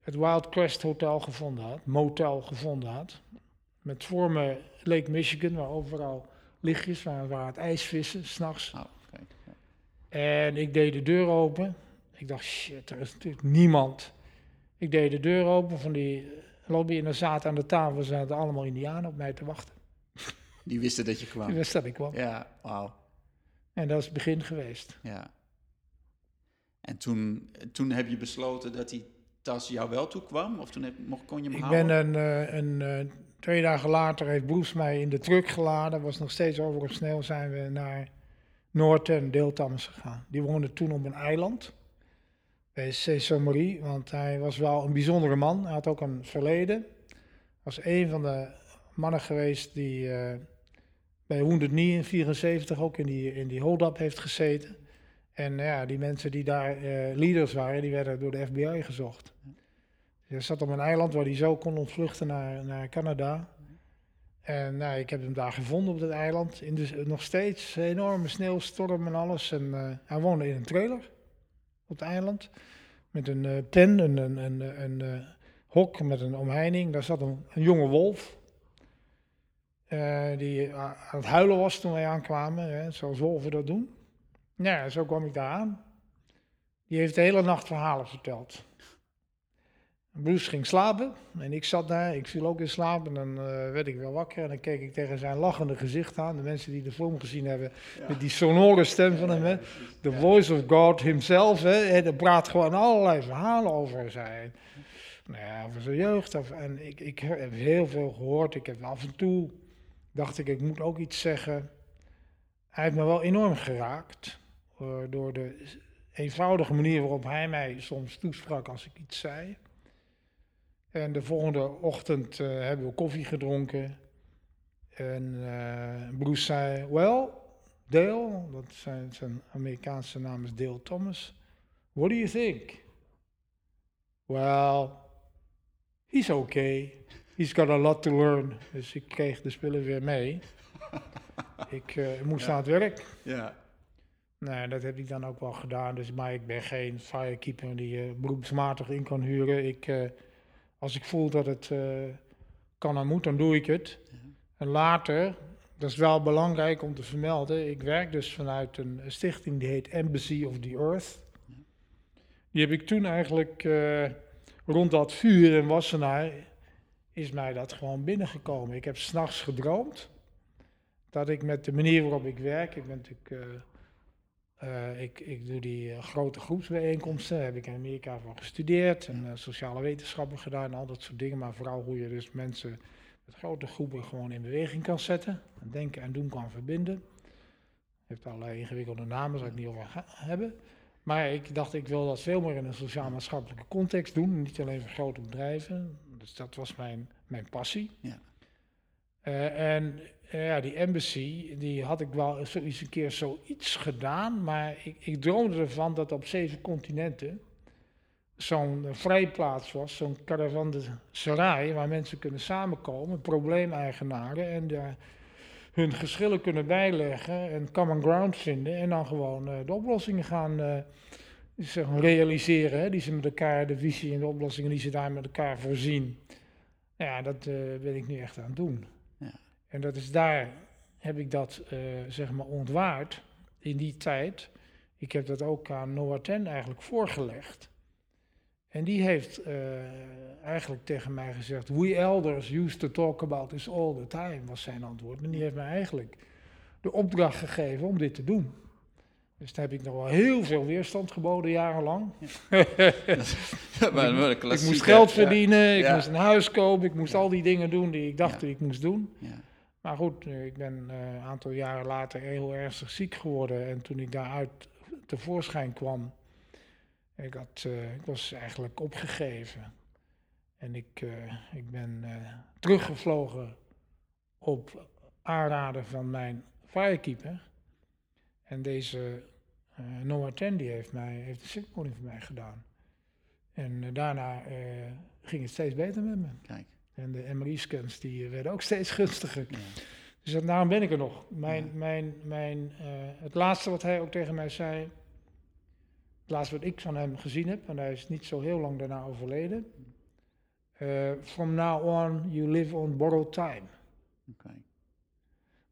het Wild Crest Hotel gevonden had, motel gevonden had. Met voor me Lake Michigan, waar overal lichtjes, waar, waar het ijsvissen, s'nachts. Oh, okay. En ik deed de deur open. Ik dacht, shit, er is natuurlijk niemand. Ik deed de deur open van die lobby en er zaten aan de tafel zaten allemaal indianen op mij te wachten. Die wisten dat je kwam. Die wist dat ik kwam. Ja, wauw. En dat is het begin geweest. Ja. En toen, toen heb je besloten dat die tas jou wel toekwam? Of toen heb, kon je hem Ik houden? ben een, eh, een, eh, twee dagen later heeft Bruce mij in de truck geladen. Was nog steeds over op sneeuw zijn we naar Noorten, Deeltammers gegaan. Die woonde toen op een eiland bij Saint-Marie, want hij was wel een bijzondere man. Hij had ook een verleden. Was een van de mannen geweest die eh, bij Wounded Knee in 74 ook in die, in die hold-up heeft gezeten. En ja, die mensen die daar eh, leaders waren, die werden door de FBI gezocht. Hij zat op een eiland waar hij zo kon ontvluchten naar, naar Canada. En nou, ik heb hem daar gevonden op dat eiland. In de, nog steeds enorme sneeuwstorm en alles. En eh, hij woonde in een trailer op het eiland. Met een eh, pen, een, een, eh, hok met een omheining. Daar zat een, jonge wolf. die aan het huilen was toen wij aankwamen, hè, zoals wolven dat doen. Ja, zo kwam ik daar aan. Die heeft de hele nacht verhalen verteld. Bruce ging slapen en ik zat daar, ik viel ook in slaap en dan eh, werd ik wel wakker en dan keek ik tegen zijn lachende gezicht aan. De mensen die de film gezien hebben, met die sonore stem van hem, hè. the voice of God himself, hè. En praat gewoon allerlei verhalen over zijn, nou ja, over zijn jeugd. Of, en ik, ik heb heel veel gehoord, ik heb af en toe, dacht ik, ik moet ook iets zeggen. Hij heeft me wel enorm geraakt eh, door de eenvoudige manier waarop hij mij soms toesprak als ik iets zei. En de volgende ochtend eh, hebben we koffie gedronken. En eh Bruce zei, well, Dale, dat zijn, zijn Amerikaanse naam is Dale Thomas. What do you think? Well, he's okay. He's got a lot to learn. Dus ik kreeg de spullen weer mee. <laughs> ik eh, moest aan het werk. Ja. Nee, dat heb ik dan ook wel gedaan. Dus, maar ik ben geen firekeeper die je beroepsmatig in kan huren. Ik, als ik voel dat het eh, kan en moet, dan doe ik het. En later, dat is wel belangrijk om te vermelden, ik werk dus vanuit een stichting die heet Embassy of the Earth. Die heb ik toen eigenlijk eh, rond dat vuur in Wassenaar, is mij dat gewoon binnengekomen. Ik heb s'nachts gedroomd dat ik met de manier waarop ik werk, ik ben natuurlijk... eh, eh, ik, ik doe die eh, grote groepsbijeenkomsten, daar heb ik in Amerika van gestudeerd en eh, sociale wetenschappen gedaan en al dat soort dingen. Maar vooral hoe je dus mensen met grote groepen gewoon in beweging kan zetten. En denken en doen kan verbinden. Heeft allerlei ingewikkelde namen, zal ik niet over hebben. Maar ik dacht, ik wil dat veel meer in een sociaal-maatschappelijke context doen. Niet alleen voor grote bedrijven. Dus dat was mijn, mijn passie. Ja. En eh, ja, die embassy, die had ik wel zoiets een keer zoiets gedaan. Maar ik, ik droomde ervan dat op zeven continenten zo'n vrijplaats was. Zo'n caravanserai waar mensen kunnen samenkomen, probleemeigenaren. En daar hun geschillen kunnen bijleggen en common ground vinden. En dan gewoon eh, de oplossingen gaan eh, realiseren. Hè, die ze met elkaar, de visie en de oplossingen die ze daar met elkaar voorzien. Ja, dat eh, ben ik nu echt aan doen. En dat is daar, heb ik dat eh, zeg maar ontwaard in die tijd. Ik heb dat ook aan Noah Ten eigenlijk voorgelegd. En die heeft eh, eigenlijk tegen mij gezegd: We elders used to talk about this all the time, was zijn antwoord. En die heeft mij eigenlijk de opdracht gegeven om dit te doen. Dus daar heb ik nog wel heel veel weerstand geboden, jarenlang. <laughs> Maar Ik moest geld ja. verdienen, ik Ja. moest een huis kopen, ik moest Ja. al die dingen doen die ik dacht Ja. dat ik moest doen. Maar goed, ik ben eh, een aantal jaren later heel ernstig ziek geworden. En toen ik daaruit tevoorschijn kwam, ik, had, eh, ik was eigenlijk opgegeven. En ik, eh, ik ben teruggevlogen op aanraden van mijn firekeeper. En deze Noah Tandy heeft, mij, heeft de voor mij gedaan. En daarna ging het steeds beter met me. Kijk. En de MRI-scans die werden ook steeds gunstiger. Ja. Dus dat- daarom ben ik er nog. Mijn, Ja. mijn, mijn, eh, het laatste wat hij ook tegen mij zei, het laatste wat ik van hem gezien heb, en hij is niet zo heel lang daarna overleden. eh, from now on, you live on borrowed time. Oké.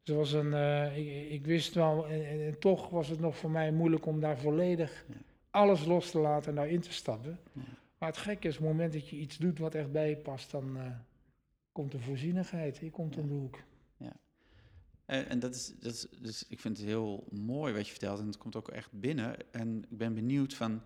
Dus was een, eh, ik, ik wist wel, en, en- en toch was het nog voor mij moeilijk om daar volledig Ja. alles los te laten en daarin te stappen. Maar het gekke is, op het moment dat je iets doet wat echt bij je past, dan komt de voorzienigheid, hier komt om de hoek. Eh, en dat is, dat is, dus ik vind het heel mooi wat je vertelt en het komt ook echt binnen. En ik ben benieuwd van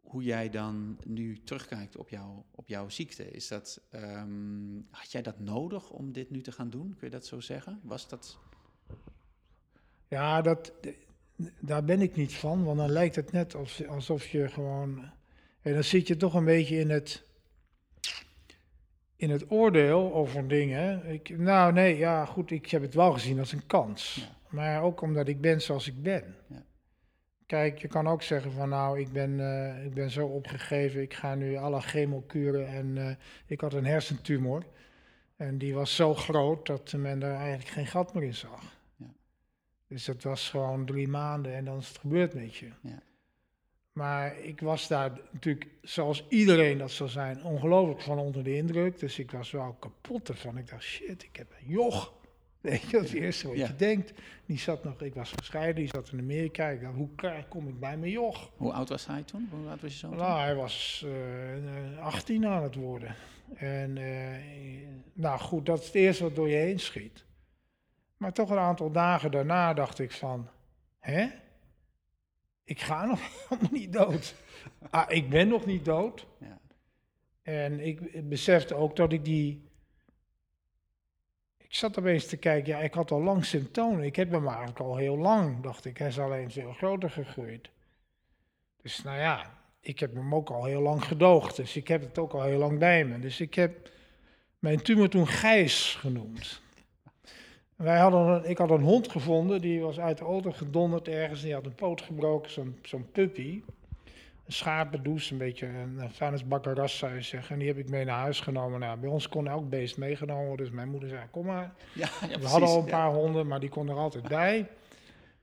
hoe jij dan nu terugkijkt op, jou, op jouw ziekte. Is dat, ehm, had jij dat nodig om dit nu te gaan doen? Kun je dat zo zeggen? Was dat... Ja, dat, daar ben ik niet van, want dan lijkt het net alsof, alsof je gewoon... En dan zit je toch een beetje in het, in het oordeel over dingen. Ik, nou nee, ja goed, ik heb het wel gezien als een kans. Ja. Maar ook omdat ik ben zoals ik ben. Ja. Kijk, je kan ook zeggen van nou, ik ben, eh, ik ben zo opgegeven, ik ga nu alle chemokuren en eh, ik had een hersentumor. En die was zo groot dat men daar eigenlijk geen gat meer in zag. Ja. Dus dat was gewoon drie maanden en dan is het gebeurd met je. Ja. Maar ik was daar natuurlijk, zoals iedereen dat zou zijn, ongelooflijk van onder de indruk. Dus ik was wel kapot ervan. Ik dacht, shit, ik heb een joch. <laughs> Weet je, dat is het eerste wat Ja. je denkt. Die zat nog, ik was gescheiden, die zat in Amerika. Ik dacht, hoe kom ik bij mijn joch? Hoe oud was hij toen? Hoe oud was je toen? Nou, hij was eh, eh, 18 aan het worden. En eh, nou goed, dat is het eerste wat door je heen schiet. Maar toch een aantal dagen daarna dacht ik van, hè? Ik ga <laughs> nog helemaal niet dood. Ah, ik ben nog niet dood. Ja. En ik besefte ook dat ik die... Ik zat opeens te kijken, ja, ik had al lang symptomen. Ik heb hem eigenlijk al heel lang, dacht ik. Hij is alleen veel groter gegroeid. Dus nou ja, ik heb hem ook al heel lang gedoogd. Dus ik heb het ook al heel lang bij me. Dus ik heb mijn tumor toen Gijs genoemd. Wij hadden, een- ik had een hond gevonden, die was uit de auto gedonderd ergens. Die had een poot gebroken, zo'n zo'n puppy. Een schapendoes, een beetje een, vuilnisbakkeras zou je zeggen. En die heb ik mee naar huis genomen. Nou, bij ons kon elk beest meegenomen worden. Dus mijn moeder zei, kom maar. Ja, ja, We hadden al een Ja. paar honden, maar die kon er altijd bij.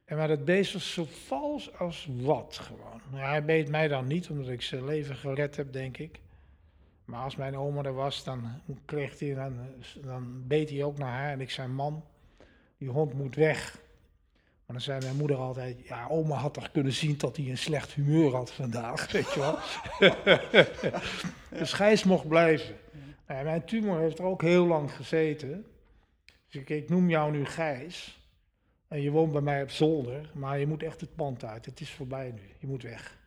En maar dat beest was zo vals als wat gewoon. Nou, hij beet mij dan niet, omdat ik zijn leven gered heb, denk ik. Maar als mijn oma er was, dan, kreeg hij, dan, dan beet hij ook naar haar. En ik zei, mam, die hond moet weg. Maar dan zei mijn moeder altijd, ja, oma had toch kunnen zien dat hij een slecht humeur had vandaag, weet je wel. <laughs> dus Gijs mocht blijven. Nou mijn tumor heeft er ook heel lang gezeten. Dus ik, ik noem jou nu Gijs. En je woont bij mij op zolder, maar je moet echt het pand uit. Het is voorbij nu. Je moet weg.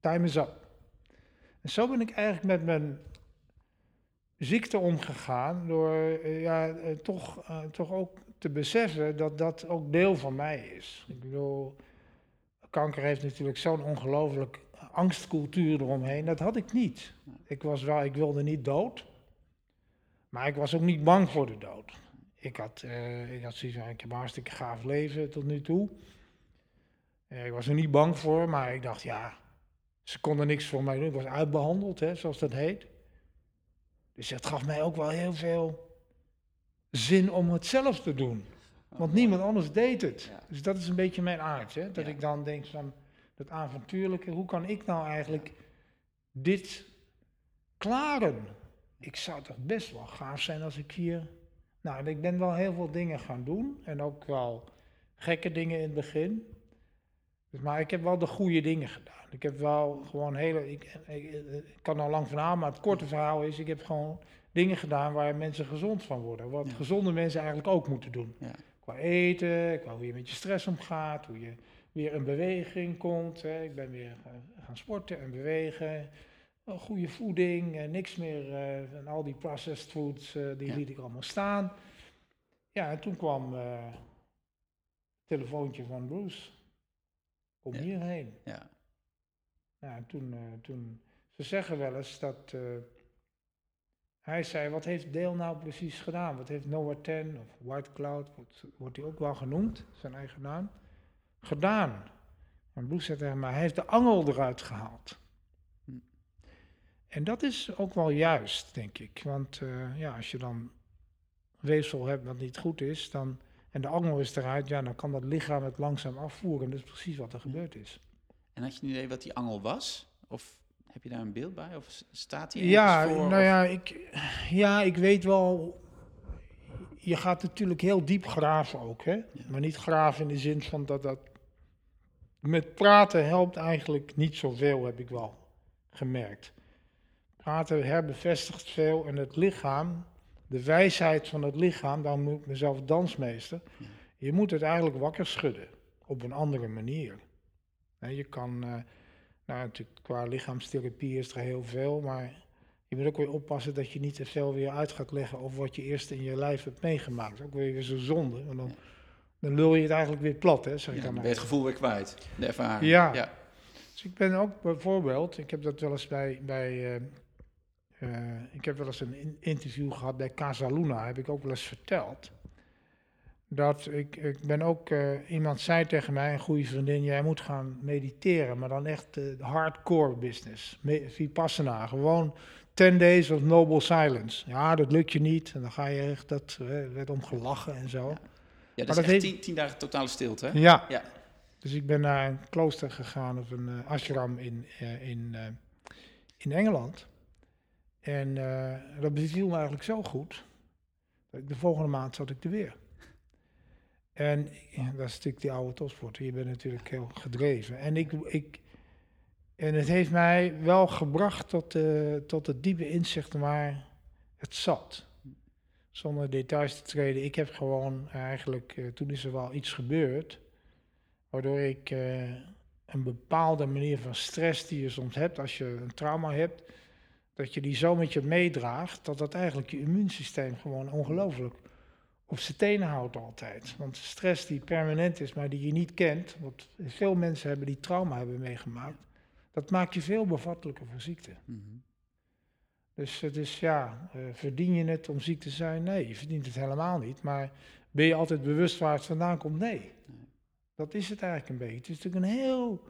Time is up. En zo ben ik eigenlijk met mijn ziekte omgegaan. Door eh, ja, eh, toch, eh, toch ook te beseffen dat dat ook deel van mij is. Ik bedoel, kanker heeft natuurlijk zo'n ongelooflijk angstcultuur eromheen. Dat had ik niet. Ik, was wel, ik wilde niet dood. Maar ik was ook niet bang voor de dood. Ik had, eh, ik had zoiets van, ik heb een hartstikke gaaf leven tot nu toe. Eh, ik was er niet bang voor, maar ik dacht, ja, ze konden niks voor mij doen. Ik was uitbehandeld, hè, zoals dat heet. Dus dat gaf mij ook wel heel veel zin om het zelf te doen. Want niemand anders deed het. Dus dat is een beetje mijn aard. Hè? Dat ik dan denk van dat avontuurlijke, hoe kan ik nou eigenlijk dit klaren? Ik zou toch best wel gaaf zijn als ik hier. Nou, ik ben wel heel veel dingen gaan doen. En ook wel gekke dingen in het begin. Dus, maar ik heb wel de goede dingen gedaan. Ik heb wel gewoon hele. Ik, ik, ik kan er lang van aan, maar het korte verhaal is: ik heb gewoon dingen gedaan waar mensen gezond van worden. Wat Ja. gezonde mensen eigenlijk ook moeten doen. Ja. Qua eten, qua hoe je met je stress omgaat, hoe je weer in beweging komt. Hè. Ik ben weer gaan- sporten en bewegen. Goede voeding, eh, niks meer eh, van al die processed foods, eh, die Ja. liet ik allemaal staan. Ja, en toen kwam eh telefoontje van Bruce. Kom hierheen. Ja. Ja, en toen, eh, toen, ze zeggen wel eens dat eh, hij zei, wat heeft Dale nou precies gedaan? Wat heeft Noah 10 of White Cloud, wordt, wordt hij ook wel genoemd, zijn eigen naam, gedaan? En Bruce zei tegen mij, hij heeft de angel eruit gehaald. Hm. En dat is ook wel juist, denk ik. Want eh, ja, als je dan weefsel hebt wat niet goed is, dan, en de angel is eruit, ja, dan kan dat lichaam het langzaam afvoeren. En dat is precies wat er gebeurd is. En had je een idee wat die angel was? Of heb je daar een beeld bij? Of staat die Ja, voor? nou ja ik, ja, ik weet wel. Je gaat natuurlijk heel diep graven ook, hè? Maar niet graven in de zin van dat dat. Met praten helpt eigenlijk niet zoveel, heb ik wel gemerkt. Praten herbevestigt veel en het lichaam, de wijsheid van het lichaam, dan moet ik mezelf dansmeester. Ja. Je moet het eigenlijk wakker schudden op een andere manier. Hè, je kan, eh, nou natuurlijk qua lichaamstherapie is er heel veel, maar je moet ook weer oppassen dat je niet te veel weer uit gaat leggen over wat je eerst in je lijf hebt meegemaakt. Ook weer zo zonde, want dan, dan lul je het eigenlijk weer plat, hè, zeg ik Ja, dan maar. het gevoel weer kwijt, de ervaring. Ja. ja. Dus ik ben ook bijvoorbeeld, ik heb dat wel eens bij, bij eh, eh, ik heb wel eens een in- interview gehad bij Casa Luna, heb ik ook wel eens verteld. Dat ik, ik ben ook, eh, iemand zei tegen mij, een goede vriendin, jij moet gaan mediteren, maar dan echt eh, hardcore business. Vipassana, gewoon 10 days of noble silence. Ja, dat lukt je niet. En dan ga je echt, dat eh, werd om gelachen en zo. Ja. Ja, dat is echt tien, tien dagen totale stilte, hè? Ja. Ja. Dus ik ben naar een klooster gegaan, of een ashram in, in, in Engeland. En dat beviel me eigenlijk zo goed. De volgende maand zat ik er weer. En ja, dat is natuurlijk die oude topsporter. Je bent natuurlijk heel gedreven. En, ik, ik, en het heeft mij wel gebracht tot, eh, tot het diepe inzicht waar het zat. Zonder details te treden. Ik heb gewoon eigenlijk, eh, toen is er wel iets gebeurd. Waardoor ik eh, een bepaalde manier van stress die je soms hebt als je een trauma hebt, dat je die zo met je meedraagt, dat dat eigenlijk je immuunsysteem gewoon ongelooflijk op zijn tenen houdt altijd. Want stress die permanent is, maar die je niet kent, wat veel mensen hebben die trauma hebben meegemaakt, dat maakt je veel bevattelijker voor ziekte. Mhm. Dus het is ja, eh, verdien je het om ziek te zijn? Nee, je verdient het helemaal niet. Maar ben je altijd bewust waar het vandaan komt? Nee. Dat is het eigenlijk een beetje. Het is natuurlijk een heel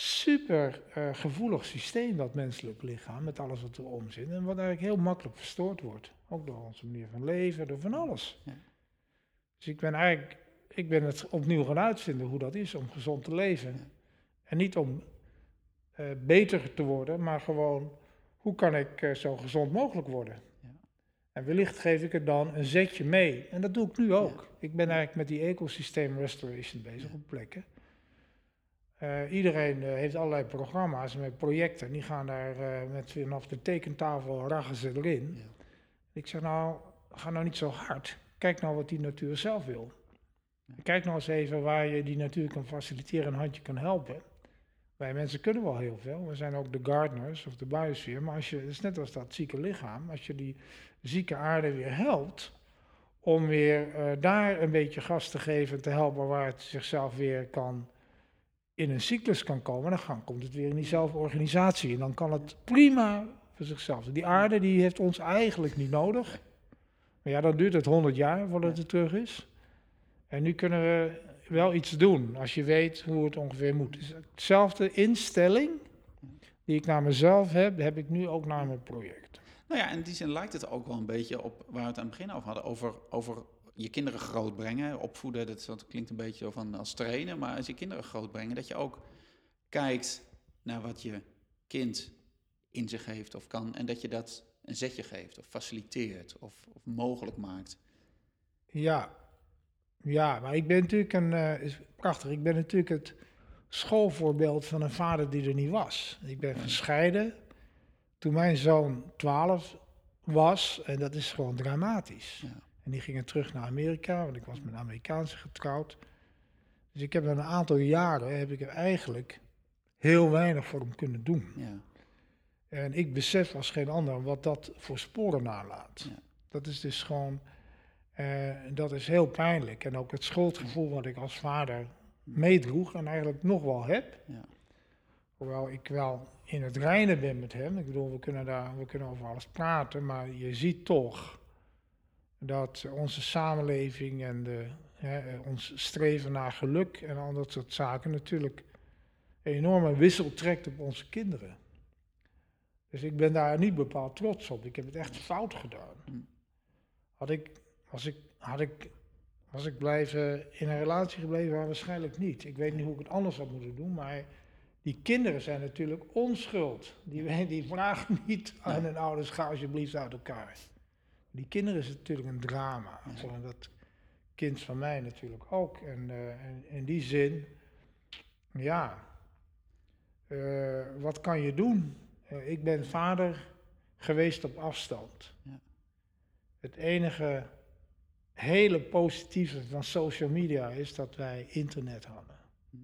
super eh, gevoelig systeem, dat menselijk lichaam, met alles wat erom zit. En wat eigenlijk heel makkelijk verstoord wordt. Ook door onze manier van leven, door van alles. Ja. Dus ik ben eigenlijk, ik ben het opnieuw gaan uitvinden hoe dat is om gezond te leven. Ja. En niet om eh, beter te worden, maar gewoon hoe kan ik eh, zo gezond mogelijk worden. Ja. En wellicht geef ik er dan een zetje mee. En dat doe ik nu ook. Ik ben eigenlijk met die ecosysteem restoration bezig op plekken. Eh, iedereen eh, heeft allerlei programma's met projecten. En die gaan daar eh, met vanaf de tekentafel ragen ze erin. Ja. Ik zeg nou, ga nou niet zo hard. Kijk nou wat die natuur zelf wil. Kijk nou eens even waar je die natuur kan faciliteren en een handje kan helpen. Wij mensen kunnen wel heel veel. We zijn ook de gardeners of de biosfeer. Maar als je, het is net als dat zieke lichaam, als je die zieke aarde weer helpt, om weer daar een beetje gas te geven en te helpen waar het zichzelf weer kan in een cyclus kan komen, dan komt het weer in diezelfde organisatie. En dan kan het prima voor zichzelf. Die aarde die heeft ons eigenlijk niet nodig. Maar ja, dan duurt het 100 jaar voordat het terug is. En nu kunnen we wel iets doen als je weet hoe het ongeveer moet. Dus hetzelfde instelling die ik naar mezelf heb, heb ik nu ook naar mijn project. Nou ja, in die zin lijkt het ook wel een beetje op waar we het aan het begin over hadden. Over, over je kinderen grootbrengen, opvoeden. Dat, dat klinkt een beetje zo van als trainen. Maar als je kinderen grootbrengen, dat je ook kijkt naar wat je kind in zich heeft of kan. En dat je dat een zetje geeft of faciliteert of, of mogelijk maakt. Ja, ja, maar ik ben natuurlijk een, eh, is prachtig, ik ben natuurlijk het schoolvoorbeeld van een vader die er niet was. Ik ben gescheiden toen mijn zoon 12 was en dat is gewoon dramatisch. Ja. En die gingen terug naar Amerika, want ik was met een Amerikaanse getrouwd. Dus ik heb een aantal jaren, heb ik er eigenlijk heel weinig voor hem kunnen doen. Ja. En ik besef als geen ander wat dat voor sporen nalaat. Ja. Dat is dus gewoon, eh, dat is heel pijnlijk. En ook het schuldgevoel wat ik als vader meedroeg en eigenlijk nog wel heb. Ja. Hoewel ik wel in het reinen ben met hem. Ik bedoel, we kunnen, daar, we kunnen over alles praten, maar je ziet toch dat onze samenleving en de, hè, ons streven naar geluk en al dat soort zaken natuurlijk een enorme wissel trekt op onze kinderen. Dus ik ben daar niet bepaald trots op. Ik heb het echt fout gedaan. Mm. Had ik, was ik, had ik, was ik blijven in een relatie gebleven? Waarschijnlijk niet. Ik weet niet hoe ik het anders had moeten doen, maar die kinderen zijn natuurlijk onschuld. Die, <laughs> die vragen niet aan hun ouders, ga alsjeblieft uit elkaar. Die kinderen is natuurlijk een drama. Ja. Zo, en dat kind van mij natuurlijk ook. En, eh, en in die zin, ja, eh, wat kan je doen? Eh, ik ben vader geweest op afstand. Ja. Het enige hele positieve van social media is dat wij internet hadden. Hm.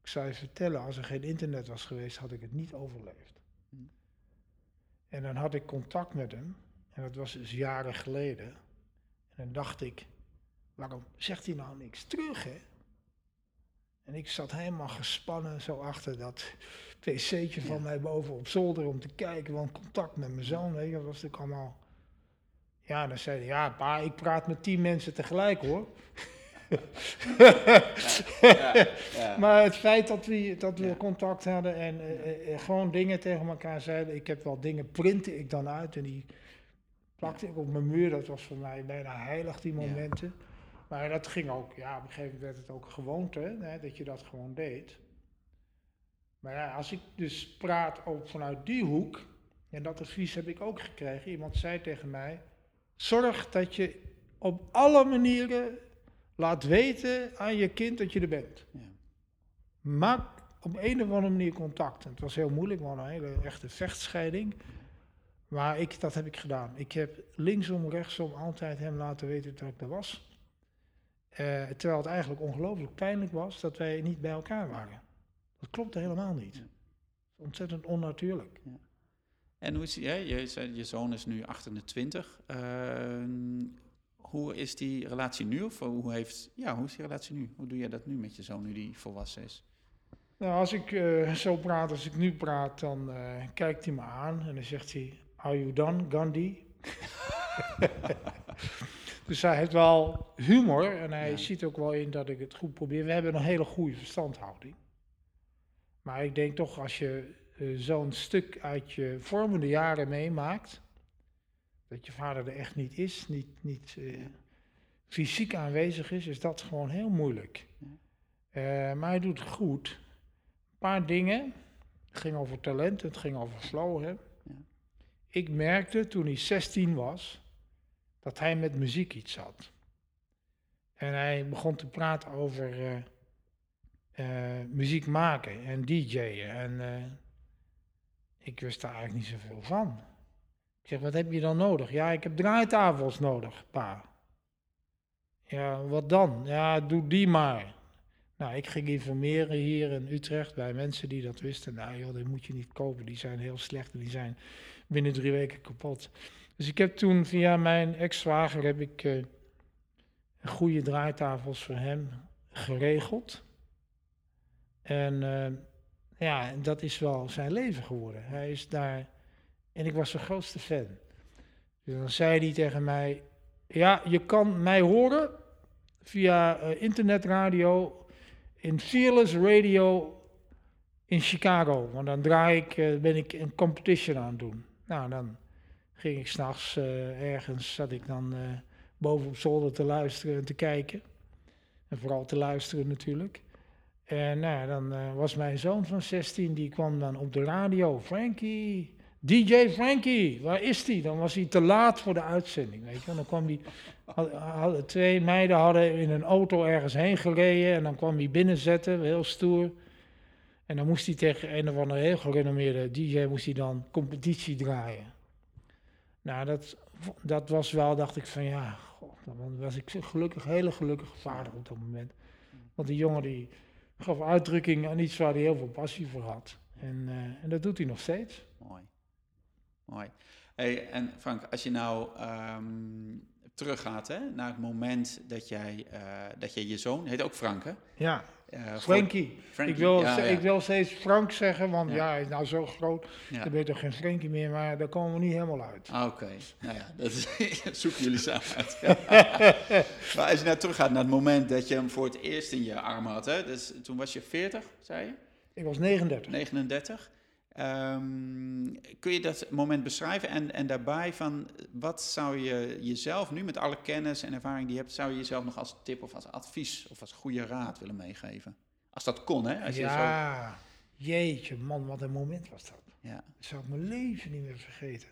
Ik zou je vertellen, als er geen internet was geweest, had ik het niet overleefd. Hm. En dan had ik contact met hem, en dat was dus jaren geleden. En dan dacht ik, waarom zegt hij nou niks terug, hè? En ik zat helemaal gespannen zo achter dat pc'tje van Ja. mij boven op zolder om te kijken, want contact met mijn zoon, weet je, dat was natuurlijk allemaal... Ja, dan zei hij, ja pa, ik praat met tien mensen tegelijk hoor. Ja, ja. Maar het feit dat we, dat we contact hadden en eh, eh, eh, gewoon dingen tegen elkaar zeiden. Ik heb wel dingen, printte ik dan uit en die plakte ik op mijn muur. Dat was voor mij bijna heilig, die Ja. momenten. Maar dat ging ook, ja, op een gegeven moment werd het ook gewoonte, hè, dat je dat gewoon deed. Maar ja, als ik dus praat ook vanuit die hoek, en dat advies heb ik ook gekregen. Iemand zei tegen mij, zorg dat je op alle manieren laat weten aan je kind dat je er bent. Ja. Maak op een of andere manier contact. En het was heel moeilijk, hadden een hele echte vechtscheiding. Maar ik, dat heb ik gedaan. Ik heb linksom, rechtsom altijd hem laten weten dat ik er was. Eh, terwijl het eigenlijk ongelooflijk pijnlijk was dat wij niet bij elkaar waren. Dat klopte helemaal niet. Ja. Ontzettend onnatuurlijk. En hoe is hè? Je, je zoon is nu 28. Ehm, hoe is die relatie nu? Of hoe, heeft, ja, hoe is die relatie nu? Hoe doe jij dat nu met je zoon, nu die volwassen is? Nou, als ik eh, zo praat, als ik nu praat, dan eh, kijkt hij me aan en dan zegt hij, are you done, Gandhi? <laughs> dus hij heeft wel humor en hij Ja. ziet ook wel in dat ik het goed probeer. We hebben een hele goede verstandhouding. Maar ik denk toch, als je eh, zo'n stuk uit je vormende jaren meemaakt, dat je vader er echt niet is, niet, niet eh, Ja. fysiek aanwezig is, is dat gewoon heel moeilijk. Ja. Eh, maar hij doet het goed. Een paar dingen. Het ging over talent, het ging over flow. Hè. Ik merkte toen hij 16 was, dat hij met muziek iets had. En hij begon te praten over eh, eh, muziek maken en DJ'en. En eh, ik wist daar eigenlijk niet zoveel van. Ik zeg, wat heb je dan nodig? Ja, ik heb draaitafels nodig, pa. Ja, wat dan? Ja, doe die maar. Nou, ik ging informeren hier in Utrecht bij mensen die dat wisten. Nou joh, die moet je niet kopen, die zijn heel slecht en die zijn binnen drie weken kapot. Dus ik heb toen via mijn ex-zwager heb ik eh, goede draaitafels voor hem geregeld. En eh, ja, dat is wel zijn leven geworden. Hij is daar, en ik was zijn grootste fan. Dus dan zei hij tegen mij, ja, je kan mij horen via eh, internetradio in Fearless Radio in Chicago. Want dan draai ik, ben ik een competition aan het doen. Nou, dan ging ik s'nachts uh, ergens, zat ik dan uh, boven op zolder te luisteren en te kijken. En vooral te luisteren natuurlijk. En nou, dan uh, was mijn zoon van 16, die kwam dan op de radio. Frankie, DJ Frankie, waar is die? Dan was hij te laat voor de uitzending, weet je. En dan kwam die, twee meiden hadden in een auto ergens heen gereden. En dan kwam hij binnenzetten, heel stoer. En dan moest hij tegen een of andere heel gerenommeerde DJ moest hij dan competitie draaien. Nou, dat, dat was wel, dacht ik van ja, god, dan was ik gelukkig, hele gelukkige vader op dat moment. Want die jongen die gaf uitdrukking aan iets waar hij heel veel passie voor had. En, uh, en dat doet hij nog steeds. Mooi. Mooi. Hey, en Frank, als je nou um, teruggaat hè, naar het moment dat jij, uh, dat jij je zoon, heet ook Frank hè? Ja. Uh, Frankie. Frankie. Ik, wil, ja, ja. ik wil steeds Frank zeggen, want ja, ja hij is nou zo groot. Dan ben je toch geen Frankie meer, maar daar komen we niet helemaal uit. Oké, okay. nou ja, <laughs> dat zoeken jullie samen uit. <laughs> maar als je nou teruggaat naar het moment dat je hem voor het eerst in je armen had, hè? Dus, toen was je 40, zei je? Ik was 39. 39. Um, kun je dat moment beschrijven en, en daarbij van wat zou je jezelf nu met alle kennis en ervaring die je hebt, zou je jezelf nog als tip of als advies of als goede raad willen meegeven? Als dat kon, hè? Als ja, zo... jeetje man, wat een moment was dat. Ja. Dat zou ik mijn leven niet meer vergeten.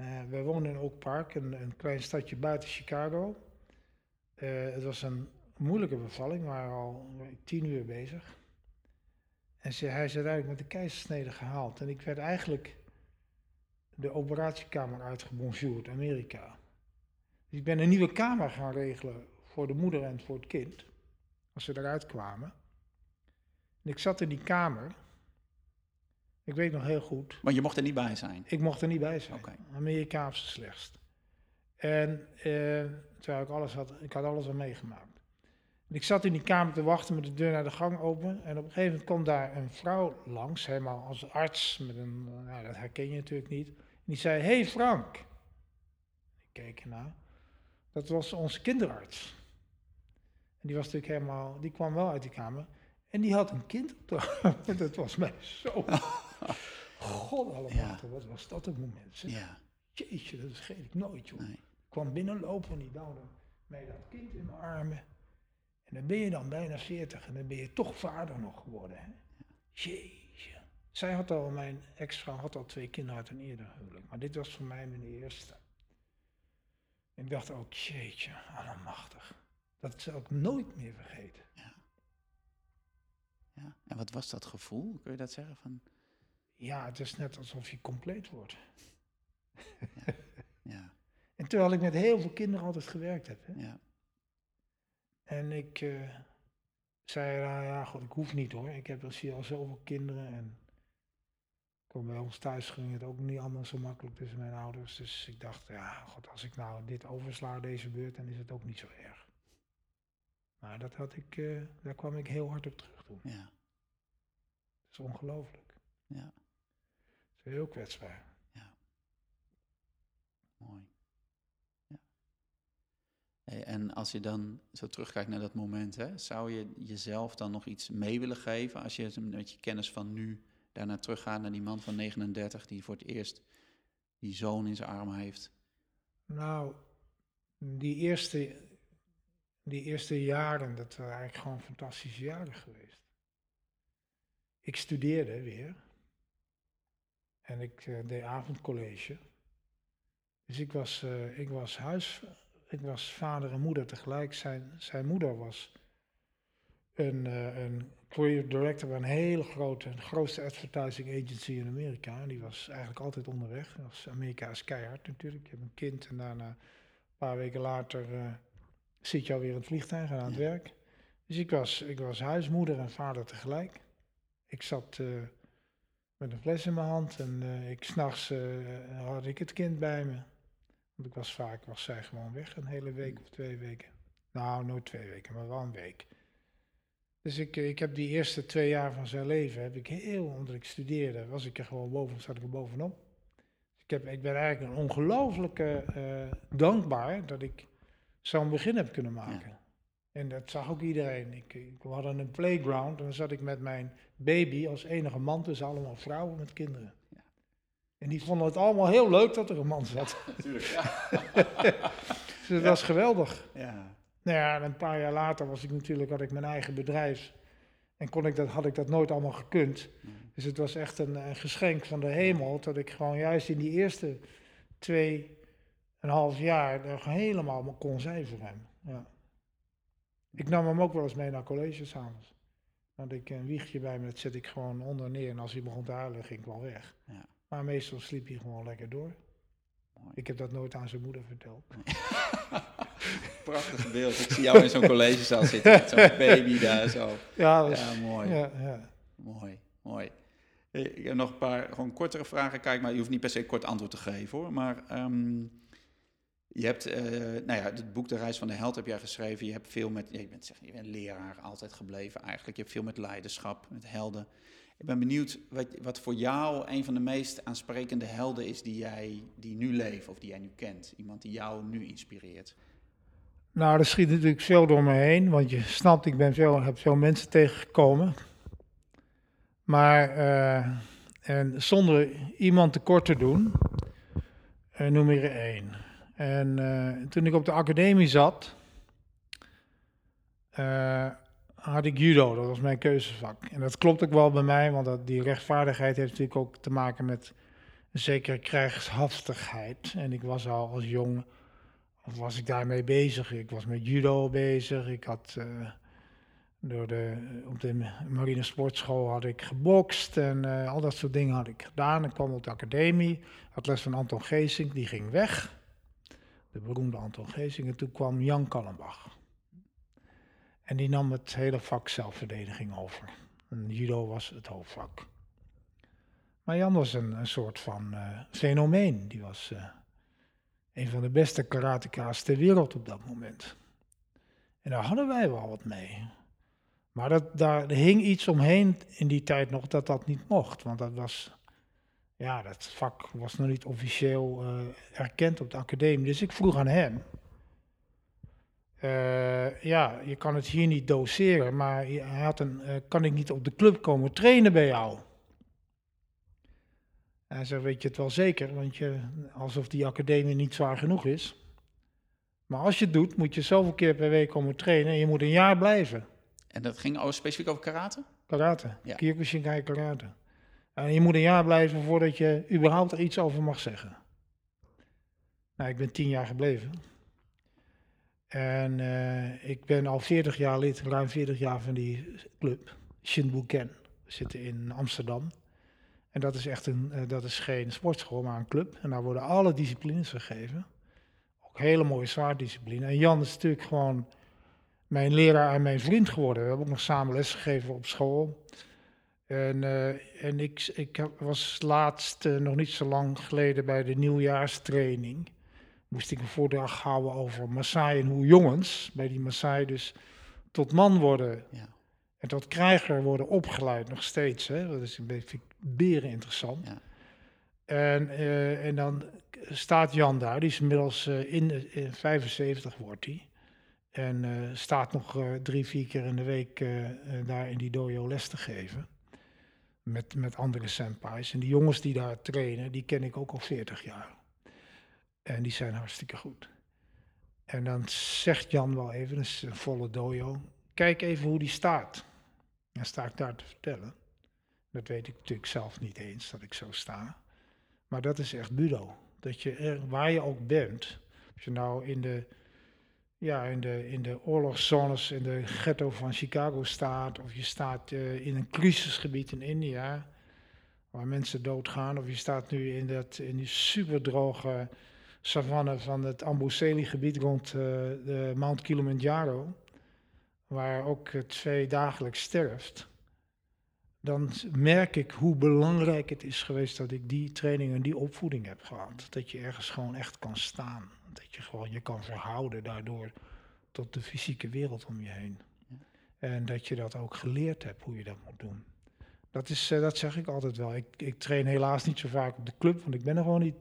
Uh, we woonden in Oak Park, een, een klein stadje buiten Chicago. Uh, het was een moeilijke bevalling, we waren al tien uur bezig. En ze, hij is uiteindelijk met de keizersnede gehaald. En ik werd eigenlijk de operatiekamer uitgebonjourd, Amerika. Dus ik ben een nieuwe kamer gaan regelen voor de moeder en voor het kind. Als ze eruit kwamen. En ik zat in die kamer. Ik weet nog heel goed. Want je mocht er niet bij zijn? Ik mocht er niet bij zijn. Oké. Amerikaanse slechtst. En eh, terwijl ik alles had, ik had alles al meegemaakt. En ik zat in die kamer te wachten met de deur naar de gang open. En op een gegeven moment komt daar een vrouw langs, helemaal als arts. Met een, nou, dat herken je natuurlijk niet. En die zei, hey Frank. Ik keek ernaar. Dat was onze kinderarts. En die was natuurlijk helemaal, die kwam wel uit die kamer. En die had een kind op de <laughs> arm. Dat was mij zo. <laughs> God allemachtig, wat was dat een moment. zeg. Ja, Jeetje, dat vergeet ik nooit, joh. nee. Ik kwam binnenlopen en die duwde mij dat kind in mijn armen. En dan ben je dan bijna 40 en dan ben je toch vader nog geworden. Hè? Jeetje. Zij had al, mijn ex-vrouw had al twee kinderen uit een eerder huwelijk. Maar dit was voor mij mijn eerste. En ik dacht ook, jeetje, allemachtig. Dat zal ik nooit meer vergeten. Ja. En wat was dat gevoel? Kun je dat zeggen? Van, Ja, het is net alsof je compleet wordt. ja, <laughs> En terwijl ik met heel veel kinderen altijd gewerkt heb. Hè? ja, En ik eh, zei, nou ja, god, ik hoef niet hoor. Ik heb al zie al zoveel kinderen. En bij ons thuis ging het ook niet allemaal zo makkelijk tussen mijn ouders. Dus ik dacht, ja, god, als ik nou dit oversla, deze beurt, dan is het ook niet zo erg. Maar dat had ik, eh, daar kwam ik heel hard op terug toen. ja, Dat is ongelooflijk. ja. Het is heel kwetsbaar. Mooi. Ja. Hey, en als je dan zo terugkijkt naar dat moment, hè, zou je jezelf dan nog iets mee willen geven als je met je kennis van nu daarna teruggaat naar die man van 39 die voor het eerst die zoon in zijn armen heeft? Nou, die eerste, die eerste jaren, dat waren eigenlijk gewoon fantastische jaren geweest. Ik studeerde weer. En ik eh, deed avondcollege. Dus ik was, eh, ik was huis, ik was vader en moeder tegelijk. Zijn, zijn moeder was een, eh, een career director bij een hele grote, de grootste advertising agency in Amerika. En die was eigenlijk altijd onderweg. Was Amerika is keihard natuurlijk. Je hebt een kind en daarna een paar weken later eh, zit je alweer in het vliegtuig en aan het Ja. werk. Dus ik was, ik was huismoeder en vader tegelijk. Ik zat eh, met een fles in mijn hand en ik s'nachts had ik het kind bij me. Want ik was vaak, was zij gewoon weg, een hele week of twee weken. Nou, nooit twee weken, maar wel een week. Dus ik, eh, ik heb die eerste twee jaar van zijn leven, heb ik heel, omdat ik studeerde, was ik er gewoon boven, zat ik er bovenop. Dus ik, heb, ik ben eigenlijk een ongelooflijke eh, dankbaar dat ik zo'n begin heb kunnen maken. En dat zag ook iedereen. Ik, ik, we hadden een playground en dan zat ik met mijn baby als enige man tussen allemaal vrouwen met kinderen. En die vonden het allemaal heel leuk dat er een man zat. Natuurlijk, ja. <laughs> Dus dat was geweldig. ja. Nou ja, en een paar jaar later was ik natuurlijk, had ik mijn eigen bedrijf. En kon ik dat, had ik dat nooit allemaal gekund. Dus het was echt een, een geschenk van de hemel. Dat ik gewoon juist in die eerste twee en een half jaar er helemaal kon zijn voor hem. Ja. Ik nam hem ook wel eens mee naar college s'avonds. Dan had ik een wiegje bij me, dat zet ik gewoon onder neer. En als hij begon te huilen, ging ik wel weg. Ja. Maar meestal sliep hij gewoon lekker door. Mooi. Ik heb dat nooit aan zijn moeder verteld. <laughs> Prachtig beeld. Ik zie jou in zo'n collegezaal zitten met zo'n <laughs> baby daar zo. Ja, dat Ja, mooi. ja, ja. Mooi, mooi. Ik heb nog een paar gewoon kortere vragen. Kijk, maar je hoeft niet per se kort antwoord te geven hoor. Maar ehm, je hebt, eh, nou ja, het boek De Reis van de Held heb jij geschreven. Je hebt veel met, je, bent, zeg, je bent leraar altijd gebleven eigenlijk. Je hebt veel met leiderschap, met helden. Ik ben benieuwd wat, wat voor jou een van de meest aansprekende helden is die jij die nu leven of die jij nu kent. Iemand die jou nu inspireert. Nou, er schiet natuurlijk veel door me heen, want je snapt, ik ben veel, heb veel mensen tegengekomen. Maar, eh, en zonder iemand tekort te doen, eh, noem ik er één. En eh, toen ik op de academie zat, had ik judo, dat was mijn keuzevak. En dat klopt ook wel bij mij, want dat, die rechtvaardigheid heeft natuurlijk ook te maken met een zekere krijgshaftigheid. En ik was al als jong was ik daarmee bezig? Ik was met judo bezig. Ik had eh, door de, op de marine sportschool had ik gebokst en eh, al dat soort dingen had ik gedaan. Ik kwam op de academie, had les van Anton Geesink, die ging weg. de beroemde Anton Geesing. En toen kwam Jan Kallenbach. En die nam het hele vak zelfverdediging over. En judo was het hoofdvak. Maar Jan was een, soort van uh, fenomeen. Die was uh, een van de beste karateka's ter wereld op dat moment. En daar hadden wij wel wat mee. Maar dat, daar hing iets omheen in die tijd nog dat dat niet mocht. Want dat was, ja, dat vak was nog niet officieel uh, erkend op de academie. Dus ik vroeg aan hem. Uh, ja, je kan het hier niet doseren, maar hij had een, uh, kan ik niet op de club komen trainen bij jou? Hij zei, weet je het wel zeker, want je, alsof die academie niet zwaar genoeg is. Maar als je het doet, moet je zoveel keer per week komen trainen en je moet een jaar blijven. En dat ging over, specifiek over karate? Karate, ja. Kyokushinkai karate. En je moet een jaar blijven voordat je überhaupt er iets over mag zeggen. Nou, ik ben tien jaar gebleven. En uh, ik ben al 40 jaar lid, ruim 40 jaar van die club, Shinbuken. We zitten in Amsterdam. En dat is echt een, uh, dat is geen sportschool, maar een club. En daar worden alle disciplines gegeven. Ook hele mooie zwaardiscipline. En Jan is natuurlijk gewoon mijn leraar en mijn vriend geworden. We hebben ook nog samen lesgegeven op school. En, uh, en ik, ik was laatst, nog niet zo lang geleden, bij de nieuwjaarstraining. Moest ik een voordracht houden over Maasai en hoe jongens bij die Maasai dus tot man worden. Ja. En tot krijger worden opgeleid nog steeds. Hè? Dat is een beetje beren interessant. Ja. En, uh, en dan staat Jan daar, die is inmiddels in, in 75 wordt hij. En uh, staat nog drie, vier keer in de week daar in die dojo les te geven. Met, met andere senpais. En die jongens die daar trainen, die ken ik ook al 40 jaar. En die zijn hartstikke goed. En dan zegt Jan wel even, dat is een volle dojo. Kijk even hoe die staat. Dan sta ik daar te vertellen. Dat weet ik natuurlijk zelf niet eens, dat ik zo sta. Maar dat is echt budo. Dat je waar je ook bent, als je nou in de ja, in, de, in de oorlogszones in de ghetto van Chicago staat, of je staat uh, in een crisisgebied in India, waar mensen doodgaan, of je staat nu in, dat, in die superdroge savanne van het Amboseli-gebied rond uh, de Mount Kilimanjaro, waar ook het vee dagelijks sterft, dan merk ik hoe belangrijk het is geweest dat ik die training en die opvoeding heb gehad. Dat je ergens gewoon echt kan staan. Dat je gewoon je kan verhouden daardoor tot de fysieke wereld om je heen. En dat je dat ook geleerd hebt hoe je dat moet doen. Dat, is, uh, dat zeg ik altijd wel. Ik, ik train helaas niet zo vaak op de club, want ik ben er gewoon niet.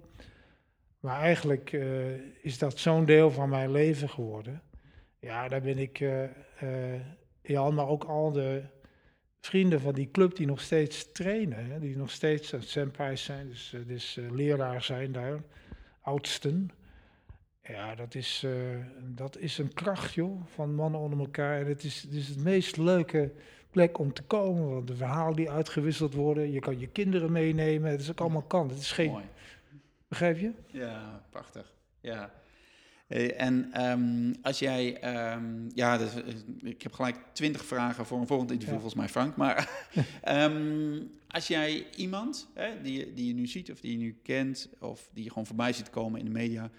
Maar eigenlijk uh, is dat zo'n deel van mijn leven geworden. Ja, daar ben ik, uh, ja, maar ook al de vrienden van die club die nog steeds trainen, hè, die nog steeds senpais zijn, dus, dus leraar zijn daar, oudsten. Ja, dat is, dat is een kracht, joh, van mannen onder elkaar. En het is, het het meest leuke plek om te komen, want de verhalen die uitgewisseld worden, je kan je kinderen meenemen, het is ook allemaal kan. Het is geen... Mooi. Begrijp je? Ja, prachtig. Ja. en um, als jij, um, ja, dus, ik heb gelijk twintig vragen voor een volgend interview, ja. volgens mij, Frank. Maar um, <laughs> als jij iemand hè, die, die je nu ziet of die je nu kent, of die je gewoon voorbij ziet komen in de media,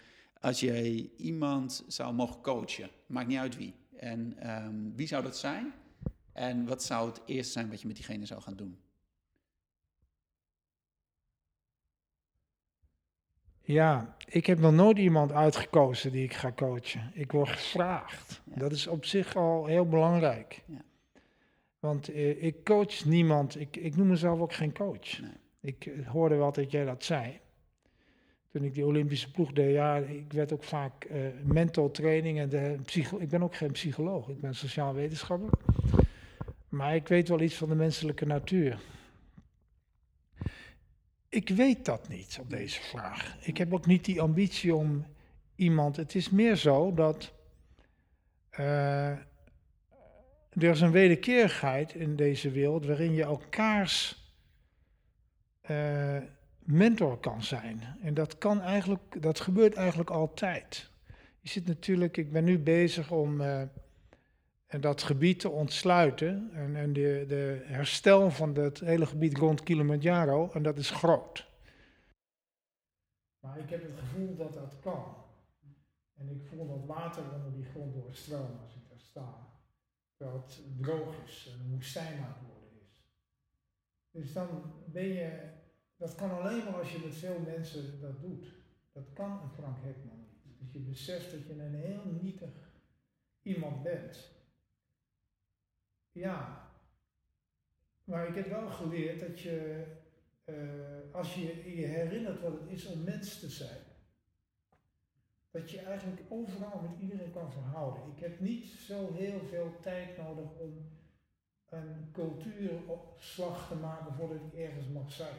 als jij iemand zou mogen coachen, maakt niet uit wie. En wie zou dat zijn? En wat zou het eerst zijn wat je met diegene zou gaan doen? Ja, ik heb nog nooit iemand uitgekozen die ik ga coachen. Ik word gevraagd. Ja. Dat is op zich al heel belangrijk. Ja. Want eh, ik coach niemand. Ik, ik noem mezelf ook geen coach. Nee. Ik hoorde wel dat jij dat zei toen ik die Olympische ploeg deed, ja, ik werd ook vaak uh, mental training en de psycho ik ben ook geen psycholoog, ik ben sociaal wetenschapper. Maar ik weet wel iets van de menselijke natuur. Ik weet dat niet op deze vraag. Ik heb ook niet die ambitie om iemand. Het is meer zo dat uh, er is een wederkerigheid in deze wereld waarin je elkaars uh, mentor kan zijn. En dat kan eigenlijk, dat gebeurt eigenlijk altijd. Je zit natuurlijk, ik ben nu bezig om uh, dat gebied te ontsluiten en, en de, de herstel van het hele gebied rond Kilimanjaro, en dat is groot. Maar ik heb het gevoel dat dat kan. En ik voel dat water onder die grond doorstromen als ik daar sta. Terwijl het droog is en een woestijn aan worden is. Dus dan ben je, dat kan alleen maar als je met veel mensen dat doet. Dat kan een Frank Hekman niet. Dus je beseft dat je een heel nietig iemand bent. Ja, maar ik heb wel geleerd dat je, uh, als je je herinnert wat het is om mens te zijn, dat je eigenlijk overal met iedereen kan verhouden. Ik heb niet zo heel veel tijd nodig om een cultuurslag te maken voordat ik ergens mag zijn.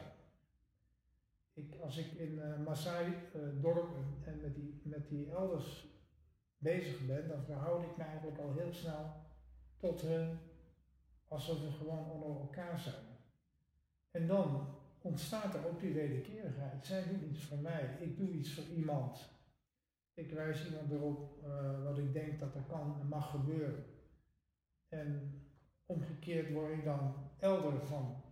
Ik, als ik in uh, Maasai-dorpen uh, en met die, met die elders bezig ben, dan verhoud ik me eigenlijk al heel snel tot hun alsof we gewoon onder elkaar zijn. En dan ontstaat er ook die wederkerigheid. Zij doen iets voor mij, ik doe iets voor iemand. Ik wijs iemand erop uh, wat ik denk dat er kan en mag gebeuren. En omgekeerd word ik dan elder van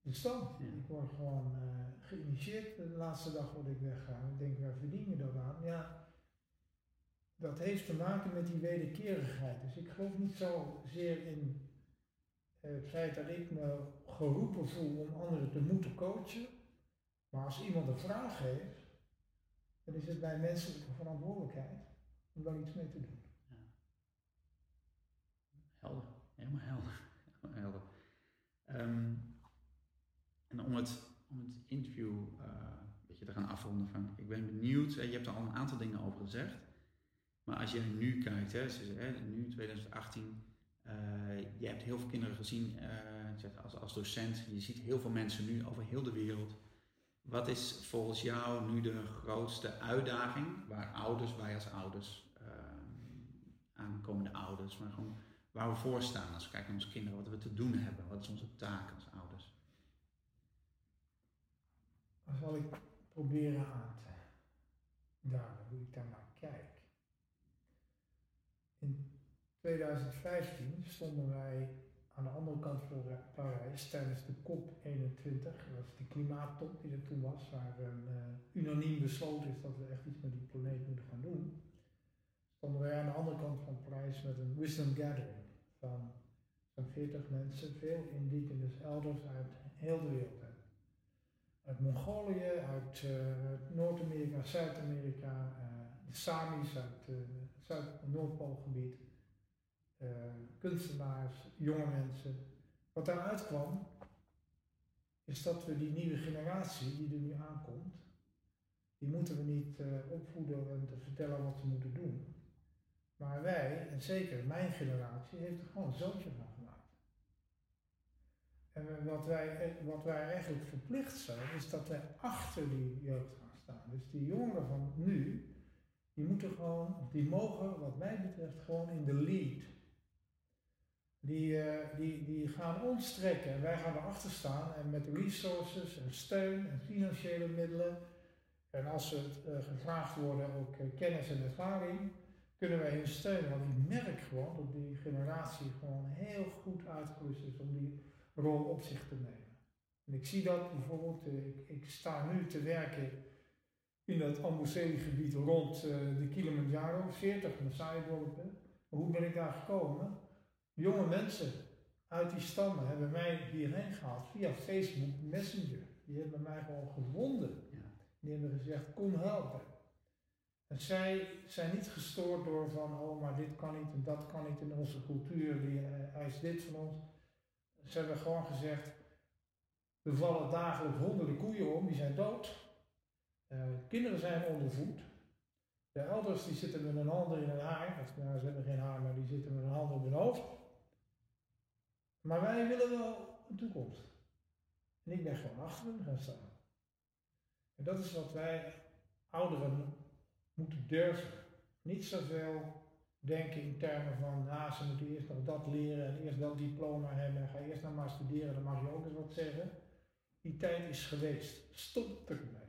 de stam. Ik word gewoon uh, geïnitieerd de laatste dag word ik weggaan. Ik denk, waar verdien je dat aan? Ja, dat heeft te maken met die wederkerigheid. Dus ik geloof niet zozeer in het feit dat ik me geroepen voel om anderen te moeten coachen. Maar als iemand een vraag heeft, dan is het mijn menselijke verantwoordelijkheid om daar iets mee te doen. Ja. Helder, helemaal helder. Helemaal helder. Ehm, en om het, om het interview uh, een beetje te gaan afronden, van, ik ben benieuwd, je hebt er al een aantal dingen over gezegd. Maar als jij nu kijkt, hè, hè nu 2018, uh, je hebt heel veel kinderen gezien uh, als, als docent. Je ziet heel veel mensen nu over heel de wereld. Wat is volgens jou nu de grootste uitdaging waar ouders, wij als ouders, uh, aankomende ouders, maar gewoon waar we voor staan als we kijken naar onze kinderen, wat we te doen hebben, wat is onze taak als ouders? Dan zal ik proberen aan te duiden hoe ik daar naar. In 2015 stonden wij aan de andere kant van Parijs tijdens de COP21, dat was de klimaattop die er toen was, waar een uh, unaniem besloten is dat we echt iets met die planeet moeten gaan doen. Stonden wij aan de andere kant van Parijs met een wisdom gathering van zo'n 40 mensen, veel indigenous elders uit heel de wereld. Uit Mongolië, uit uh, Noord-Amerika, Zuid-Amerika, uh, de Samis uit het Zuid-Noordpoolgebied, uh, kunstenaars, jonge mensen. Wat daaruit kwam, is dat we die nieuwe generatie die er nu aankomt, die moeten we niet uh, opvoeden en te vertellen wat ze moeten doen. Maar wij, en zeker mijn generatie, heeft er gewoon een zootje van gemaakt. En wat wij, wat wij eigenlijk verplicht zijn, is dat wij achter die jeugd gaan staan. Dus die jongeren van nu, die moeten gewoon, die mogen wat mij betreft gewoon in de lead. Die, uh, die, die gaan ons trekken en wij gaan erachter staan en met resources en steun en financiële middelen. En als ze uh, gevraagd worden ook uh, kennis en ervaring, kunnen wij hen steunen. Want ik merk gewoon dat die generatie gewoon heel goed uitgerust is om die rol op zich te nemen. En ik zie dat bijvoorbeeld, ik, ik sta nu te werken in het Amboseli-gebied rond uh, de Kilimanjaro, 40 Maasai-dorpen. Hoe ben ik daar gekomen? Jonge mensen uit die stammen hebben mij hierheen gehaald via Facebook Messenger. Die hebben mij gewoon gevonden. Ja. Die hebben gezegd, kom helpen. En zij zijn niet gestoord door van, oh maar dit kan niet en dat kan niet in onze cultuur, die eist dit van ons. Ze hebben gewoon gezegd, er vallen dagelijks honderden koeien om, die zijn dood. Uh, kinderen zijn ondervoed. De elders die zitten met een hand in hun haar, of nou, ze hebben geen haar, maar die zitten met een hand op hun hoofd. Maar wij willen wel een toekomst. En ik ben gewoon achter hen gaan staan. En dat is wat wij ouderen moeten durven. Niet zoveel denken in termen van, nou, ze moeten eerst nog dat leren en eerst dat diploma hebben en ga eerst nog maar studeren, dan mag je ook eens wat zeggen. Die tijd is geweest. Stop ermee.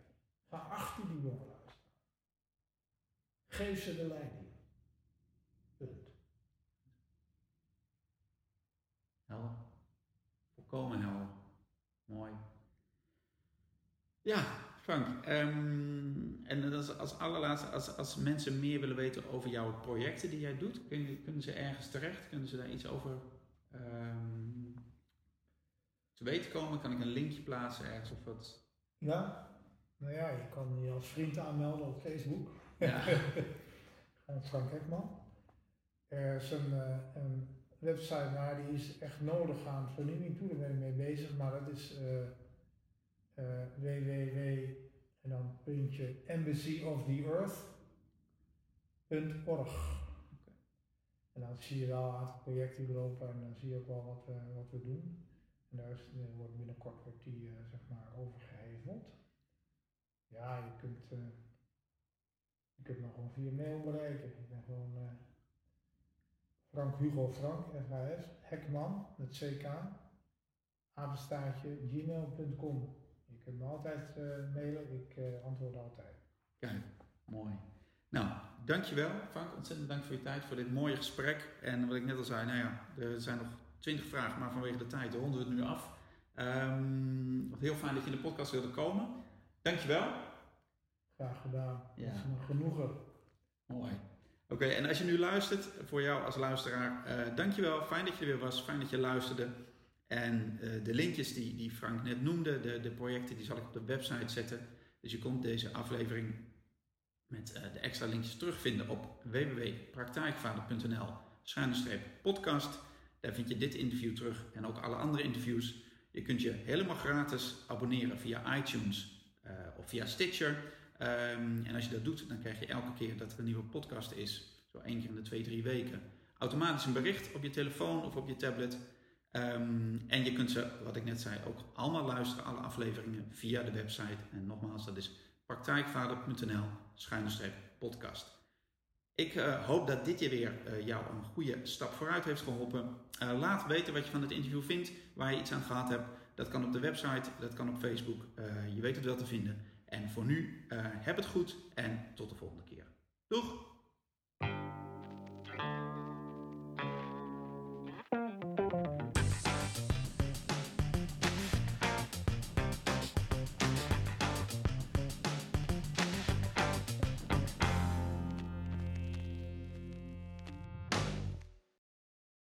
Ga achter die staan. Geef ze de leiding. Punt. Helder. Volkomen helder. Mooi. Ja, Frank, ehm, en als, als allerlaatste, als, als mensen meer willen weten over jouw projecten die jij doet, kunnen, kunnen ze ergens terecht? Kunnen ze daar iets over um, te weten komen? Kan ik een linkje plaatsen ergens of wat? Ja, nou ja, je kan je als vriend aanmelden op Facebook. Ja. <laughs> Frank Hekman. Er is een, uh, een website, maar die is echt nodig aan vernieuwing toe, daar ben ik mee bezig, maar dat is uh, uh, www en dan puntje embassyoftheearth.org. En dan zie je wel een aantal projecten Europa en dan zie je ook wel wat, uh, wat we doen. En daar is, wordt binnenkort wordt die zeg maar overgeheveld. Ja, je kunt, uh, je kunt me gewoon via mail bereiken. Ik ben gewoon Frank Hugo Frank, FHS, Hekman, met CK, apenstaartje, gmail.com. Je kunt me altijd uh, mailen, ik antwoord altijd. Kijk, mooi. Nou, dankjewel Frank, ontzettend dank voor je tijd, voor dit mooie gesprek. En wat ik net al zei, nou ja, er zijn nog twintig vragen, maar vanwege de tijd ronden we het nu af. Um, heel fijn dat je in de podcast wilde komen. Dankjewel. Graag gedaan. Ja. Dat is een genoegen. Mooi. Oké, okay, en als je nu luistert, voor jou als luisteraar, uh, dankjewel. Fijn dat je er weer was, fijn dat je luisterde. En uh, de linkjes die, die Frank net noemde, de, de projecten, die zal ik op de website zetten. Dus je komt deze aflevering met uh, de extra linkjes terugvinden op www.praktijkvader.nl podcast. Daar vind je dit interview terug en ook alle andere interviews. Je kunt je helemaal gratis abonneren via iTunes of via Stitcher. Um, en als je dat doet, dan krijg je elke keer dat er een nieuwe podcast is, zo één keer in de twee, drie weken, automatisch een bericht op je telefoon of op je tablet. Um, en je kunt ze, wat ik net zei, ook allemaal luisteren, alle afleveringen via de website. En nogmaals, dat is praktijkvader.nl schuine podcast. Ik uh, hoop dat dit je weer uh, jou een goede stap vooruit heeft geholpen. Laat weten wat je van het interview vindt, waar je iets aan gehad hebt. Dat kan op de website, dat kan op Facebook. je weet het wel te vinden. En voor nu, heb het goed en tot de volgende keer. Doeg!